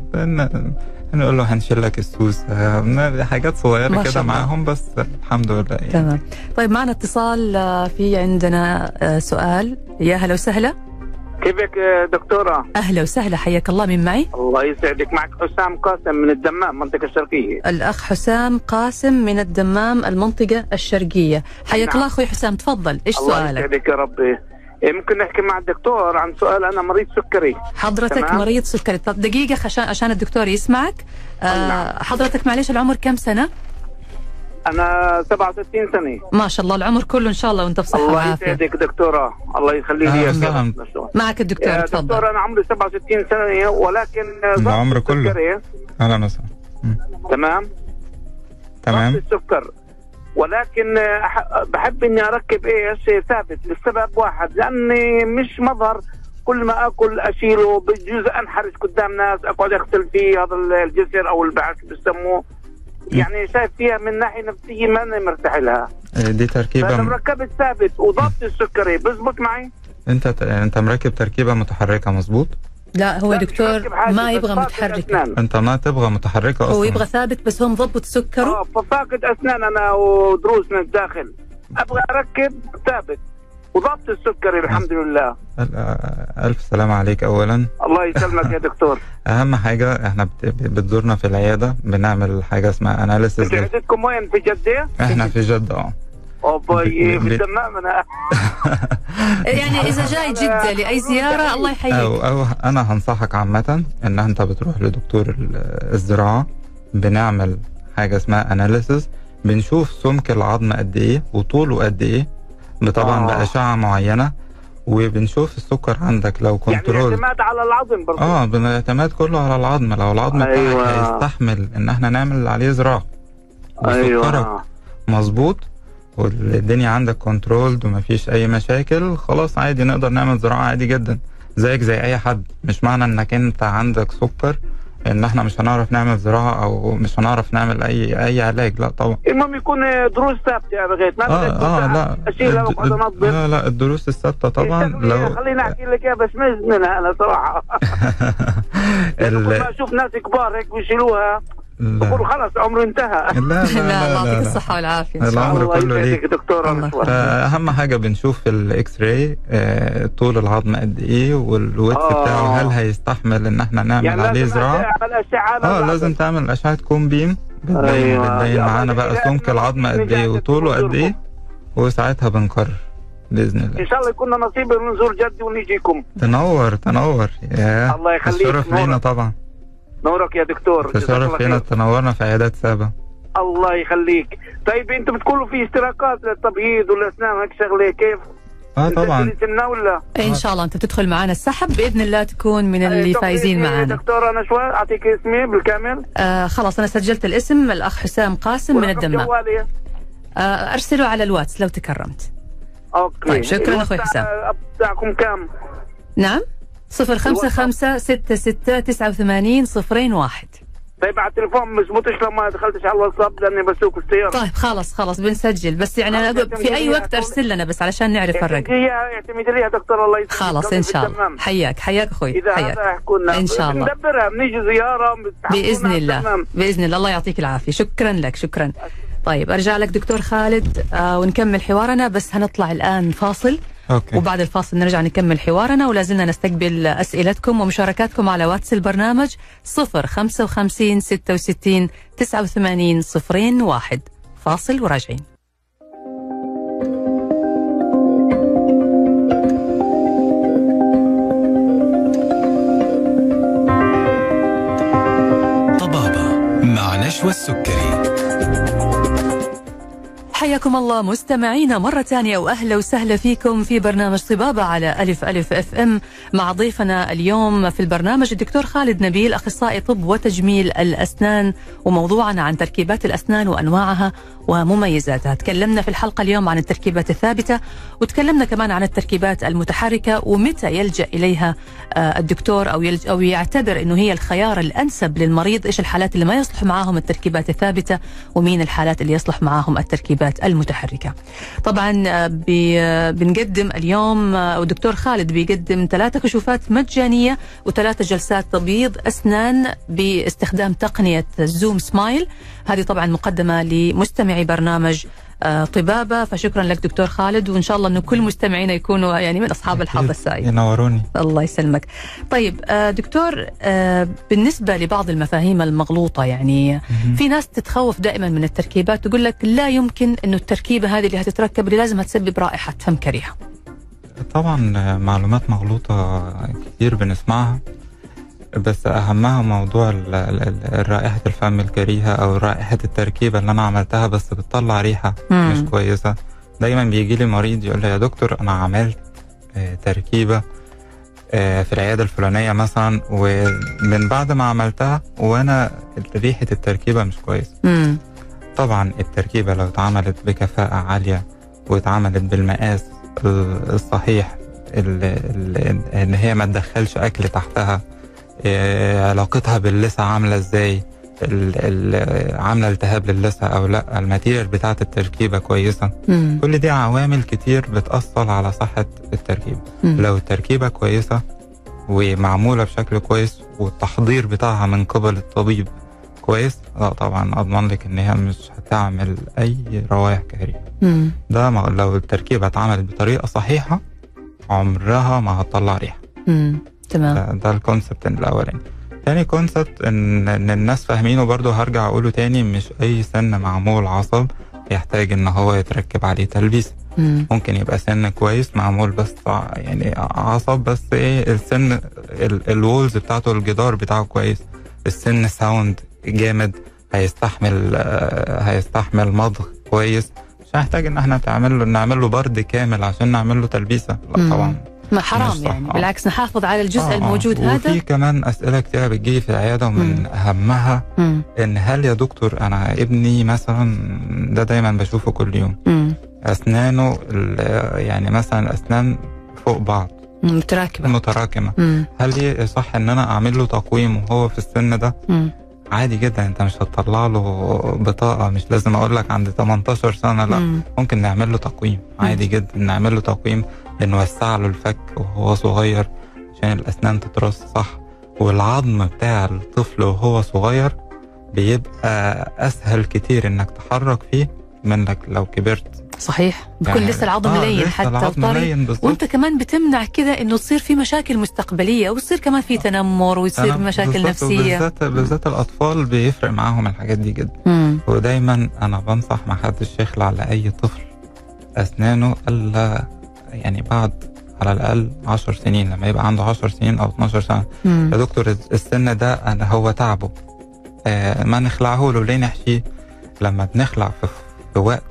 نقول له هنشيل لك السوس آه، حاجات صغيرة كده. معاهم بس الحمد لله يعني. تمام. طيب معنا اتصال آه، في عندنا آه، سؤال. يا هلا وسهلا. كيفك دكتورة؟ أهلا وسهلا حياك الله من معي الله يسعدك معك حسام قاسم من الدمام منطقة الشرقية الأخ حسام قاسم من الدمام المنطقة الشرقية حياك نعم. الله أخوي حسام تفضل إيش الله سؤالك يسعدك يا ربي إيه، ممكن نحكي مع الدكتور عن سؤال أنا مريض سكري حضرتك تمام. مريض سكري طب دقيقة عشان عشان الدكتور يسمعك آه نعم. حضرتك معلش العمر كم سنة؟ أنا 67 سنة. ما شاء الله العمر كله إن شاء الله وأنت بصحة الله وعافية. يسعدك دكتورة. الله يخلي لي اياك. يا رب. معك الدكتور تفضل. دكتور أنا عمري 67 سنة ولكن العمر كله. السكري، أهلا وسهلا. تمام؟ تمام. السكر. ولكن بحب إني أركب إيش ثابت لسبب واحد لأني مش مظهر. كل ما آكل أشيله بجوز أنحرج قدام ناس أقعد أغسل فيه هذا الجسر أو البعث بسموه. يعني شايف فيها من ناحية نفسية ما أنا مرتاح لها. آه، دي تركيبة مركبت ثابت وضبط السكري. بزبط معي؟ انت انت مركب تركيبة متحركة مظبوط؟ لا هو دكتور مركب ما يبغى فاقد متحرك. أسنان. انت ما تبغى متحركة أصلا. هو يبغى ثابت بس هو مضبط سكره. آه ففاقد أسنان أنا ودروسنا الداخل. أبغى أركب ثابت. وضبط السكري الحمد لله. الف سلامة عليك. اولا الله يسلمك يا دكتور. أهم حاجة إحنا بت- بتزورنا في العيادة بنعمل حاجة اسمها analysis أنتوا عيادتكم وين؟ في جدة؟ إحنا في جدة آه. اوبا في الدمام أنا. يعني إذا جاي جدة لأي زيارة الله يحييك. أو أو أنا هنصحك عامة إن أنت بتروح لدكتور ال- الزراعة بنعمل حاجة اسمها analysis بنشوف سمك العظم قد إيه وطوله قد إيه طبعا آه. باشعه معينة وبنشوف السكر عندك. لو يعني control. اعتماد على العظم برضه آه بالاعتماد كله على العظم. لو العظم بتاعك أيوة. هيستحمل إن إحنا نعمل عليه زراعه أيوه. مظبوط والدنيا عندك controlled ومفيش أي مشاكل خلاص عادي نقدر نعمل زراعة عادي جدا. زيك زي أي حد. مش معنى إنك أنت عندك سكر إن إحنا مش هنعرف نعمل زراعة أو مش هنعرف نعمل اي أي علاج. لا طبعا. المهم يكون دروس ثابتة يا بغيت. ما آه آه لا. اشيلها الد- واقعد انظف لا لا الدروس الثابتة طبعا. لو خليني أحكي لك إياها بس منها أنا صراحة. لأنه كل ال- ما أشوف ناس كبار هيك بيشيلوها بقولوا لا خلص عمره انتهى لا لا الله لا يعطيك لا, لا. الصحة والعافية إن شاء العمر الله الله كله ليك. دكتور. فأهم حاجة بنشوف في ال x-ray آه، طول العظم قد إيه وال width آه. بتاعه هل هيستحمل إن إحنا نعمل يعني عليه على آه. لازم تعمل أشعة كوم بيم بتبين أيوة. بتبين معانا بقى. سمك العظم قد إيه رجعت وطوله قد إيه تزوركم. وساعتها بنقرر بإذن الله إن شاء الله يكون نصيب نزور جدي ونيجيكم تنور تنور يا الله يخليك، الشرف لينا. طبعا نورك يا دكتور لينا خير. تنورنا في عيادات سابا الله يخليك طيب أنتم بتقولوا في اشتراكات للتبييض والأسنان هيك شغلة كيف؟ آه انت طبعا ولا؟ إن شاء الله أنت بتدخل معنا السحب بإذن الله تكون من اللي إيه، طب فايزين معنا دكتور أنا شوي أعطيك اسمي بالكامل آه خلاص أنا سجلت الاسم الأخ حسام قاسم من الدمام. آه أرسله على الواتس لو تكرمت okay طيب، شكراً أخوي حسام. بتاعكم كام؟ نعم صفر خمسة خمسة ستة ستة تسعة وثمانين صفرين واحد. طيب على التليفون ما زبطش لما دخلتش على الواتساب؟ لأني بسوق السيارة. طيب خلاص خلاص بنسجل. بس يعني في أي وقت أرسل لنا بس علشان نعرف الرقم. هي اعتمدي لي يا دكتور الله يسلمك. خلاص إن شاء الله. حياك حياك أخوي إذا حياك. هذا إن شاء الله. بندبرها بنيجي زيارة بإذن الله. بإذن الله. الله يعطيك العافية. شكرا لك شكرا. طيب أرجع لك دكتور خالد آه ونكمل حوارنا. بس هنطلع الآن فاصل. okay. وبعد الفاصل نرجع نكمل حوارنا ولا زلنا نستقبل أسئلتكم ومشاركاتكم على واتس البرنامج 055 66 89 صفرين واحد. فاصل وراجعين. طبابة مع نشوى السكري. حياكم الله مستمعينا مرة ثانية وأهلا وسهلا فيكم في برنامج طبابة على ألف ألف أف أم مع ضيفنا اليوم في البرنامج الدكتور خالد نبيل أخصائي طب وتجميل الأسنان وموضوعنا عن تركيبات الأسنان وأنواعها ومميزاتها. تكلمنا في الحلقة اليوم عن التركيبات الثابتة وتكلمنا كمان عن التركيبات المتحركة ومتى يلجأ إليها آه، الدكتور أو, يلج أو يعتبر أنه هي الخيار الأنسب للمريض إيش الحالات اللي ما يصلح معاهم التركيبات الثابتة ومين الحالات اللي يصلح معاهم التركيبات المتحركة. طبعا آه، آه، بنقدم اليوم آه، والدكتور خالد بيقدم ثلاثة كشوفات مجانية وثلاثة جلسات تبييض أسنان باستخدام تقنية زوم سمايل هذه طبعا مقدمة لمستمعي برنامج آه، طبابة فشكرا لك دكتور خالد وإن شاء الله أنه كل مستمعينا يكونوا يعني من أصحاب الحظ السعيد ينوروني. الله يسلمك. طيب آه، دكتور آه، بالنسبة لبعض المفاهيم المغلوطة يعني في ناس تتخوف دائما من التركيبات تقول لك لا يمكن أنه التركيبة هذه اللي هتتركب اللي لازم تسبب رائحة فم كريهة. طبعا معلومات مغلوطة كتير بنسمعها. بس أهمها موضوع ال- ال- ال- رائحة الفم الكريهة أو رائحة التركيبة اللي أنا عملتها بس بتطلع ريحة مم. مش كويسة دايما بيجي لي مريض يقول لي يا دكتور أنا عملت آه، تركيبة آه، في العيادة الفلانية مثلا ومن بعد ما عملتها وأنا ريحة التركيبة مش كويسة مم. طبعا التركيبة لو اتعملت بكفاءة عالية واتعملت بالمقاس ال- الصحيح ال- ال- إن هي ما تدخلش أكل تحتها علاقتها باللسع عاملة إزاي عاملة التهاب للسع أو لأ الماتيريال بتاعة التركيبة كويسة مم. كل دي عوامل كتير بتأثر على صحة التركيبة مم. لو التركيبة كويسة ومعمولة بشكل كويس والتحضير بتاعها من قبل الطبيب كويس لا طبعا أضمن لك إن هي مش هتعمل أي روائح كريهة مم. ده ما- لو التركيبة اتعملت بطريقة صحيحة عمرها ما هتطلع ريحة مم. تمام. ده, ده ال concept الأولاني. تاني concept ان إن الناس فاهمينه برضو هرجع أقوله تاني مش أي سن معمول عصب يحتاج إن هو يتركب عليه تلبيس. مم. ممكن يبقى سن كويس معمول بس يعني عصب بس إيه السن ال- walls بتاعته الجدار بتاعه كويس. السن sound جامد هيستحمل آه، هيستحمل مضغ كويس. مش هنحتاج إن إحنا تعمل له نعمل له برد كامل عشان نعمل له تلبيسة. لا. طبعا. ما حرام مش صح، يعني آه. بالعكس نحافظ على الجزء آه، آه. الموجود وفي هذا كمان أسئلة كتير بتجي في العيادة ومن مم. أهمها مم. إن هل يا دكتور أنا ابني مثلا ده دايما بشوفه كل يوم مم. أسنانه يعني مثلا الأسنان فوق بعض متراكمة مم. هل ي- صح إن أنا أعمل له تقويم وهو في السن ده مم. عادي جدا أنت مش هتطلع له بطاقة مش لازم أقول لك عند 18 سنة لا مم. ممكن نعمل له تقويم عادي جدا نعمل له تقويم بنوسع له الفك وهو صغير عشان الأسنان تترص صح؟ والعظم بتاع الطفل وهو صغير بيبقى أسهل كتير إنك تحرك فيه منك لو كبرت. صحيح. بيكون يعني- لسه العظم آه، لين حتى لين. وأنت كمان بتمنع كده إنه تصير في مشاكل مستقبلية ويصير كمان في تنمر ويصير مشاكل نفسية. بالذات بالذات الأطفال بيفرق معاهم الحاجات دي جدا. مم. ودايما أنا بنصح ما حدش يخلع على اي طفل أسنانه ألا يعني بعد على الأقل 10 سنين لما يبقى عنده 10 سنين أو 12 سنة. يا دكتور السن ده أنا هو تعبه. آه ما نخلعه له. ليه نحشيه؟ لما بنخلع في, في وقت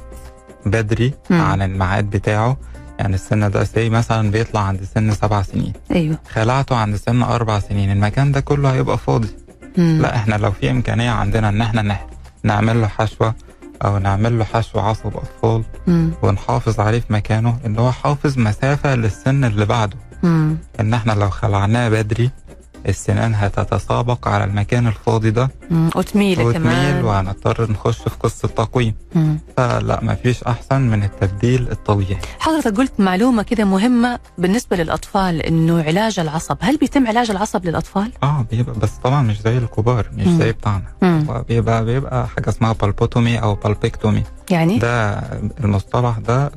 بدري مم. عن الميعاد بتاعه يعني السن ده سي مثلا بيطلع عند سن سبع سنين. أيوه. خلعته عند سن أربع سنين. المكان ده كله هيبقى فاضي. مم. لا إحنا لو في إمكانية عندنا إن إحنا نعمل له حشوة أو نعمل له حشو عصب اطفال مم. ونحافظ عليه في مكانه إن هو حافظ مسافة للسن اللي بعده مم. إن إحنا لو خلعناه بدري السنان هتتسابق على المكان الفاضي ده. وتميل وتميل وهنضطر نخش في قصة تقويم. فلا مفيش أحسن من التبديل الطبيعي. حضرتك قلت معلومة كده مهمة بالنسبة للأطفال إنه علاج العصب. هل بيتم علاج العصب للأطفال؟ آه بيبقى بس طبعا مش زي الكبار مش مم. زي بتاعنا. بيبقى بيبقى حاجة اسمها بالبلبوتومي أو بالبلبيكتومي يعني؟ ده المصطلح ده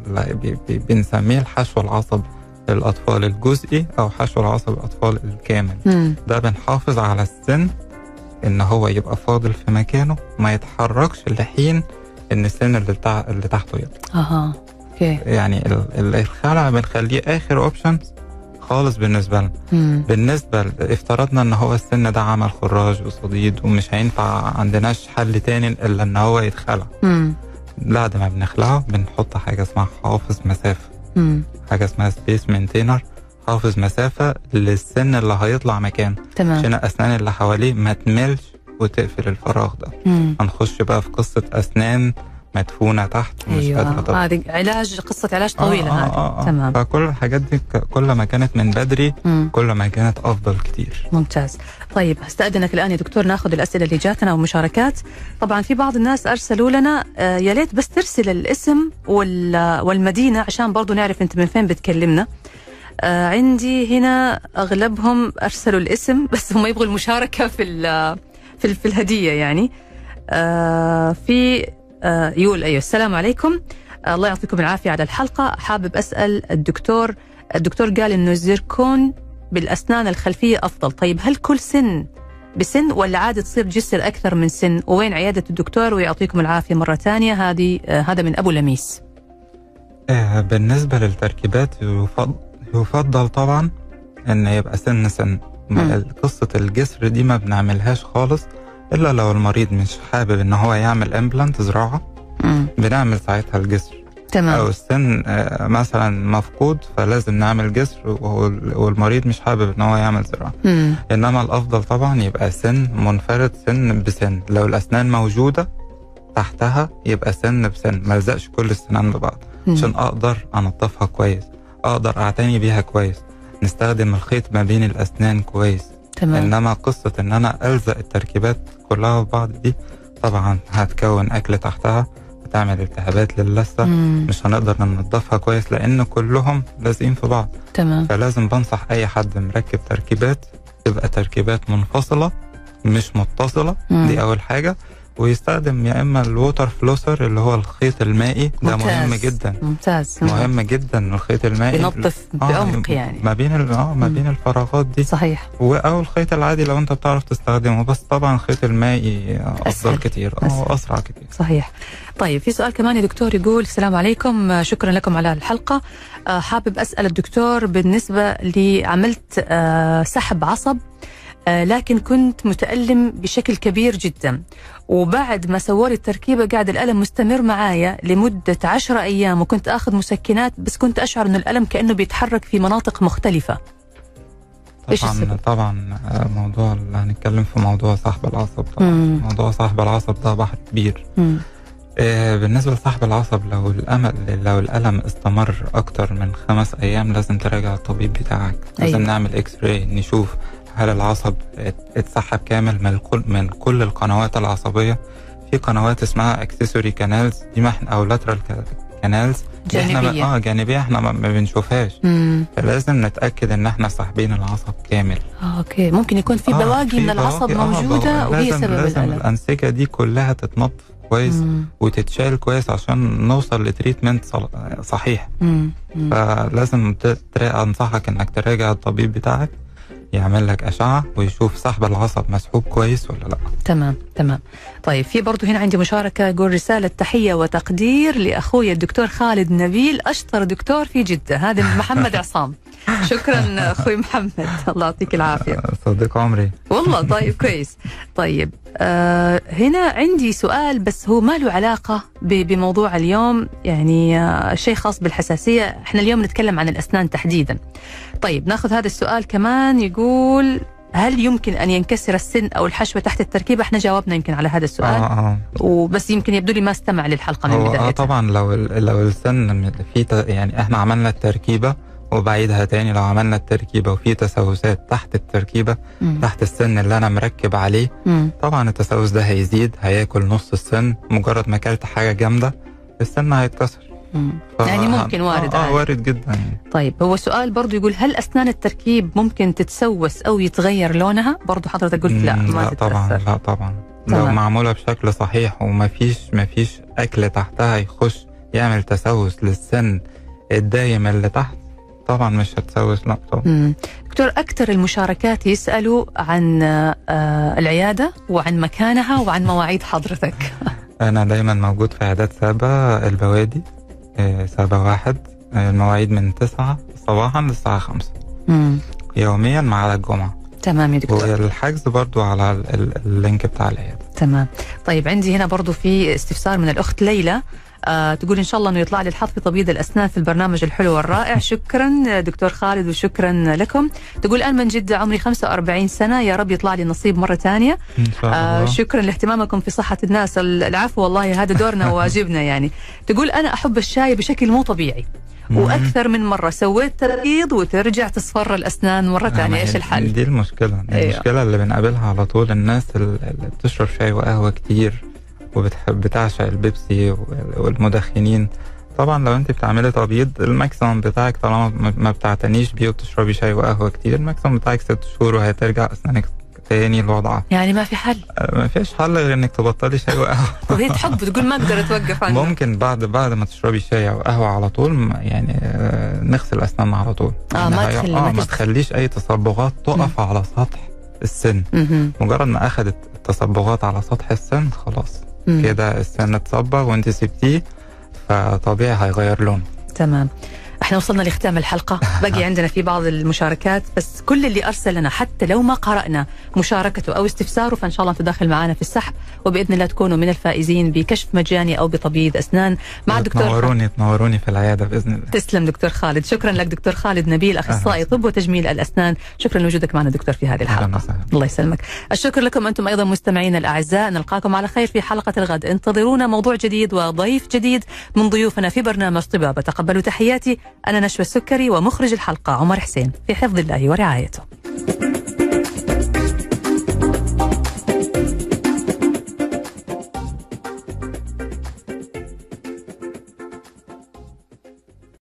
بنسميه الحشو العصبي. للأطفال الجزئي أو حشو العصب الأطفال الكامل مم. ده بنحافظ على السن إن هو يبقى فاضل في مكانه ما يتحركش لحين إن السن اللي, تع... اللي تحته يطلع أها okay يعني ال- ال- الخلع بنخليه آخر option خالص بالنسبة لنا مم. بالنسبة افترضنا إن هو السن ده عمل خراج وصديد ومش هينفع عندناش حل تاني إلا إن هو يتخلع مم. بعد ما بنخلعه بنحط حاجة اسمها حافظ مسافة مم. حاجة اسمها space maintainer حافظ مسافة للسن اللي هيطلع مكانه تمام. عشان الأسنان اللي حواليه ما تملش وتقفل الفراغ ده. مم. هنخش بقى في قصة أسنان مدفونة تحت ومش قادرة أيوه تطلع هذه علاج قصة علاج طويلة آه هذه آه آه آه. تمام. فكل الحاجات دي كل ما كانت من بدري مم. كل ما كانت أفضل كتير. ممتاز. طيب استأذنك الآن يا دكتور ناخذ الأسئلة اللي جاتنا والمشاركات طبعا في بعض الناس أرسلوا لنا آه، يا ليت بس ترسل الاسم وال- والمدينة عشان برضو نعرف أنت من فين بتكلمنا. آه، عندي هنا أغلبهم أرسلوا الاسم بس هم يبغوا المشاركة في في, في الهدية يعني. آه، في يقول أيوه السلام عليكم. الله يعطيكم العافية على الحلقة. حابب أسأل الدكتور الدكتور قال إنه الزيركون بالأسنان الخلفية أفضل. طيب هل كل سن بسن ولا عادي تصير جسر أكثر من سن؟ وين عيادة الدكتور؟ ويعطيكم العافية مرة ثانية. هذه آه هذا من أبو لميس. آه بالنسبة للتركيبات يفضل, يفضل طبعا إن يبقى سن سن. قصة الجسر دي ما بنعملهاش خالص إلا لو المريض مش حابب إن هو يعمل إمبلانت زراعة. مم. بنعمل ساعتها الجسر. أو تمام السن آه، مثلا مفقود فلازم نعمل جسر والمريض مش حابب إن هو يعمل زراعة مم. إنما الأفضل طبعا يبقى سن منفرد سن بسن. لو الأسنان موجودة تحتها يبقى سن بسن. ما ألزقش كل السنان ببعض. عشان أقدر انضفها كويس أقدر أعتني بيها كويس نستخدم الخيط ما بين الأسنان كويس. تمام. إنما قصة إن أنا ألزق التركيبات كلها في بعض دي طبعا هتكون أكل تحتها. هتعمل التهابات للثه. مش هنقدر ننضفها كويس لأن كلهم لازقين في بعض. تمام. فلازم بنصح أي حد مركب تركيبات تبقى تركيبات منفصلة مش متصلة. مم. دي أول حاجة. ويستخدم يا إما الووتر فلوسر اللي هو الخيط المائي. ده مهم ممتاز. جدا. ممتاز. مهم جدا الخيط المائي. بينظف آه، بعمق يعني. ما بين آه ما. بين الفراغات دي. صحيح. أو الخيط العادي لو أنت بتعرف تستخدمه. بس طبعا الخيط المائي افضل أسهل. كتير. آه أسرع كتير. صحيح. طيب في سؤال كمان يا دكتور يقول السلام عليكم. آه، شكرا لكم على الحلقة. آه، حابب أسأل الدكتور بالنسبة لعملت آه، سحب عصب. آه، لكن كنت متألم بشكل كبير جدا وبعد ما سووا التركيبة قاعد الألم مستمر معايا لمدة عشرة أيام وكنت أخذ مسكنات بس كنت أشعر أن الألم كأنه بيتحرك في مناطق مختلفة طبعا؟ طبعا آه، موضوع هنتكلم في موضوع سحب العصب طبعا مم. موضوع سحب العصب ده بحر كبير مم. آه، بالنسبة لسحب العصب لو الأمل لو الألم استمر أكتر من خمس أيام لازم تراجع الطبيب بتاعك لازم أيوة. نعمل إكس راي نشوف هل العصب ات- اتسحب كامل من كل من كل القنوات العصبية في قنوات اسمها accessory canals دي ما إحنا أو lateral canals إحنا جانبية. ما- آه جانبية إحنا ما بنشوفهاش مم. فلازم نتأكد إن إحنا ساحبين العصب كامل آه، okay ممكن يكون في آه، بواقي في من العصب آه، موجودة بواقي. وهي سبب لازم الألم الأنسجة دي كلها تتنظف كويس مم. وتتشال كويس عشان نوصل ل treatment صحيح مم. مم. فلازم أنصحك إنك تراجع الطبيب بتاعك يعمل لك أشعة ويشوف سحب العصب مسحوب كويس ولا لا. تمام تمام. طيب في برضه هنا عندي مشاركة يقول رسالة تحية وتقدير لأخوي الدكتور خالد نبيل أشطر دكتور في جدة هذا محمد عصام. شكرا أخوي محمد. الله يعطيك العافية. صديق عمري. والله طيب كويس. طيب آه هنا عندي سؤال بس هو ما له علاقة ب- بموضوع اليوم. يعني آه شيء خاص بالحساسية. إحنا اليوم نتكلم عن الأسنان تحديدا. طيب ناخذ هذا السؤال كمان. يقول هل يمكن أن ينكسر السن أو الحشوة تحت التركيبة إحنا جاوبنا يمكن على هذا السؤال. آه آه. وبس يمكن يبدو لي ما استمع للحلقة من هو آه بدايتها طبعا لو لو السن في يعني إحنا عملنا التركيبة وبعيدها تاني لو عملنا التركيبة وفي تسوسات تحت التركيبة مم. تحت السن اللي أنا مركب عليه مم. طبعا التسوس ده هيزيد هياكل نص السن مجرد ما أكلت حاجة جامدة السن هيتكسر. ف- يعني ممكن وارد آه عادي. وارد جدا يعني. طيب هو سؤال برضو يقول هل أسنان التركيب ممكن تتسوس أو يتغير لونها برضو حضرتك قلت لا ما لا طبعا لا طبعا لو. معمولة بشكل صحيح ومفيش مفيش أكل تحتها يخش يعمل تسوس للسن الدايم اللي تحت طبعا مش هتسوس لا طبعا مم. دكتور أكثر المشاركات يسألوا عن آه، العيادة وعن مكانها وعن مواعيد حضرتك. أنا دايما موجود في عيادات سابا البوادي آه، سابا واحد آه، المواعيد من تسعة صباحا للساعة خمسة. مم. يوميا ما عدا الجمعة تمام يا دكتور. والحجز برضو على ال- ال- اللينك بتاع العيادة. تمام. طيب عندي هنا برضو في استفسار من الأخت ليلى. آه تقول إن شاء الله أنه يطلع لي الحظ في تبييض الأسنان في البرنامج الحلو والرائع. شكرا دكتور خالد وشكرا لكم. تقول أنا من جدة عمري 45 سنة. يا رب يطلع لي نصيب إن شاء آه شكرا لاهتمامكم في صحة الناس. العفو والله هذا دورنا وواجبنا يعني. تقول أنا أحب الشاي بشكل مو طبيعي. وأكثر من مرة سويت تبييض وترجع تصفر الأسنان مرة ثانية. إيش الحل؟ دي المشكلة. أيوة. المشكلة اللي بنقابلها على طول الناس ال- اللي بتشرب شاي وقهوة كتير. وبتحب بتعشق البيبسي وال- والمدخنين. طبعا لو انت بتعملي تبييض ال maximum بتاعك طالما ما- بتعتنيش بيه وبتشربي شاي وقهوة كتير ال maximum بتاعك ست شهور وهترجع أسنانك تاني لوضعها. يعني ما في حل. آه، ما فيش حل غير إنك تبطلي شاي وقهوة. طب هي تحب تقول ما أقدر أتوقف عنه ممكن بعد بعد ما تشربي شاي أو قهوة على طول يعني آه، نغسل أسناننا على طول. آه، ما هي- تخلي- آه ما تخليش أي تصبغات تقف على سطح السن. مجرد ما اخذت التصبغات على سطح السن خلاص. كده السن اتصبغ وانت سبتيه فطبيعي هيغير لونه تمام. إحنا وصلنا لختام الحلقة. بقي عندنا في بعض المشاركات بس كل اللي أرسل لنا حتى لو ما قرأنا مشاركته أو استفساره فإن شاء الله أنتم داخل معنا في السحب. وبإذن الله تكونوا من الفائزين بكشف مجاني أو بتبييض أسنان. مع الدكتور. تنوروني تنوروني في العيادة بإذن الله. تسلم دكتور خالد. شكرا لك دكتور خالد نبيل أخصائي طب وتجميل الأسنان. شكرا لوجودك معنا دكتور في هذه وسهلاً. الله يسلمك. الشكر لكم أنتم أيضا مستمعينا الأعزاء. نلقاكم على خير في حلقة الغد. انتظرونا موضوع جديد وضيف جديد من ضيوفنا في برنامج طبابة. تقبلوا تحياتي. أنا نشوى السكري ومخرج الحلقة عمر حسين في حفظ الله ورعايته.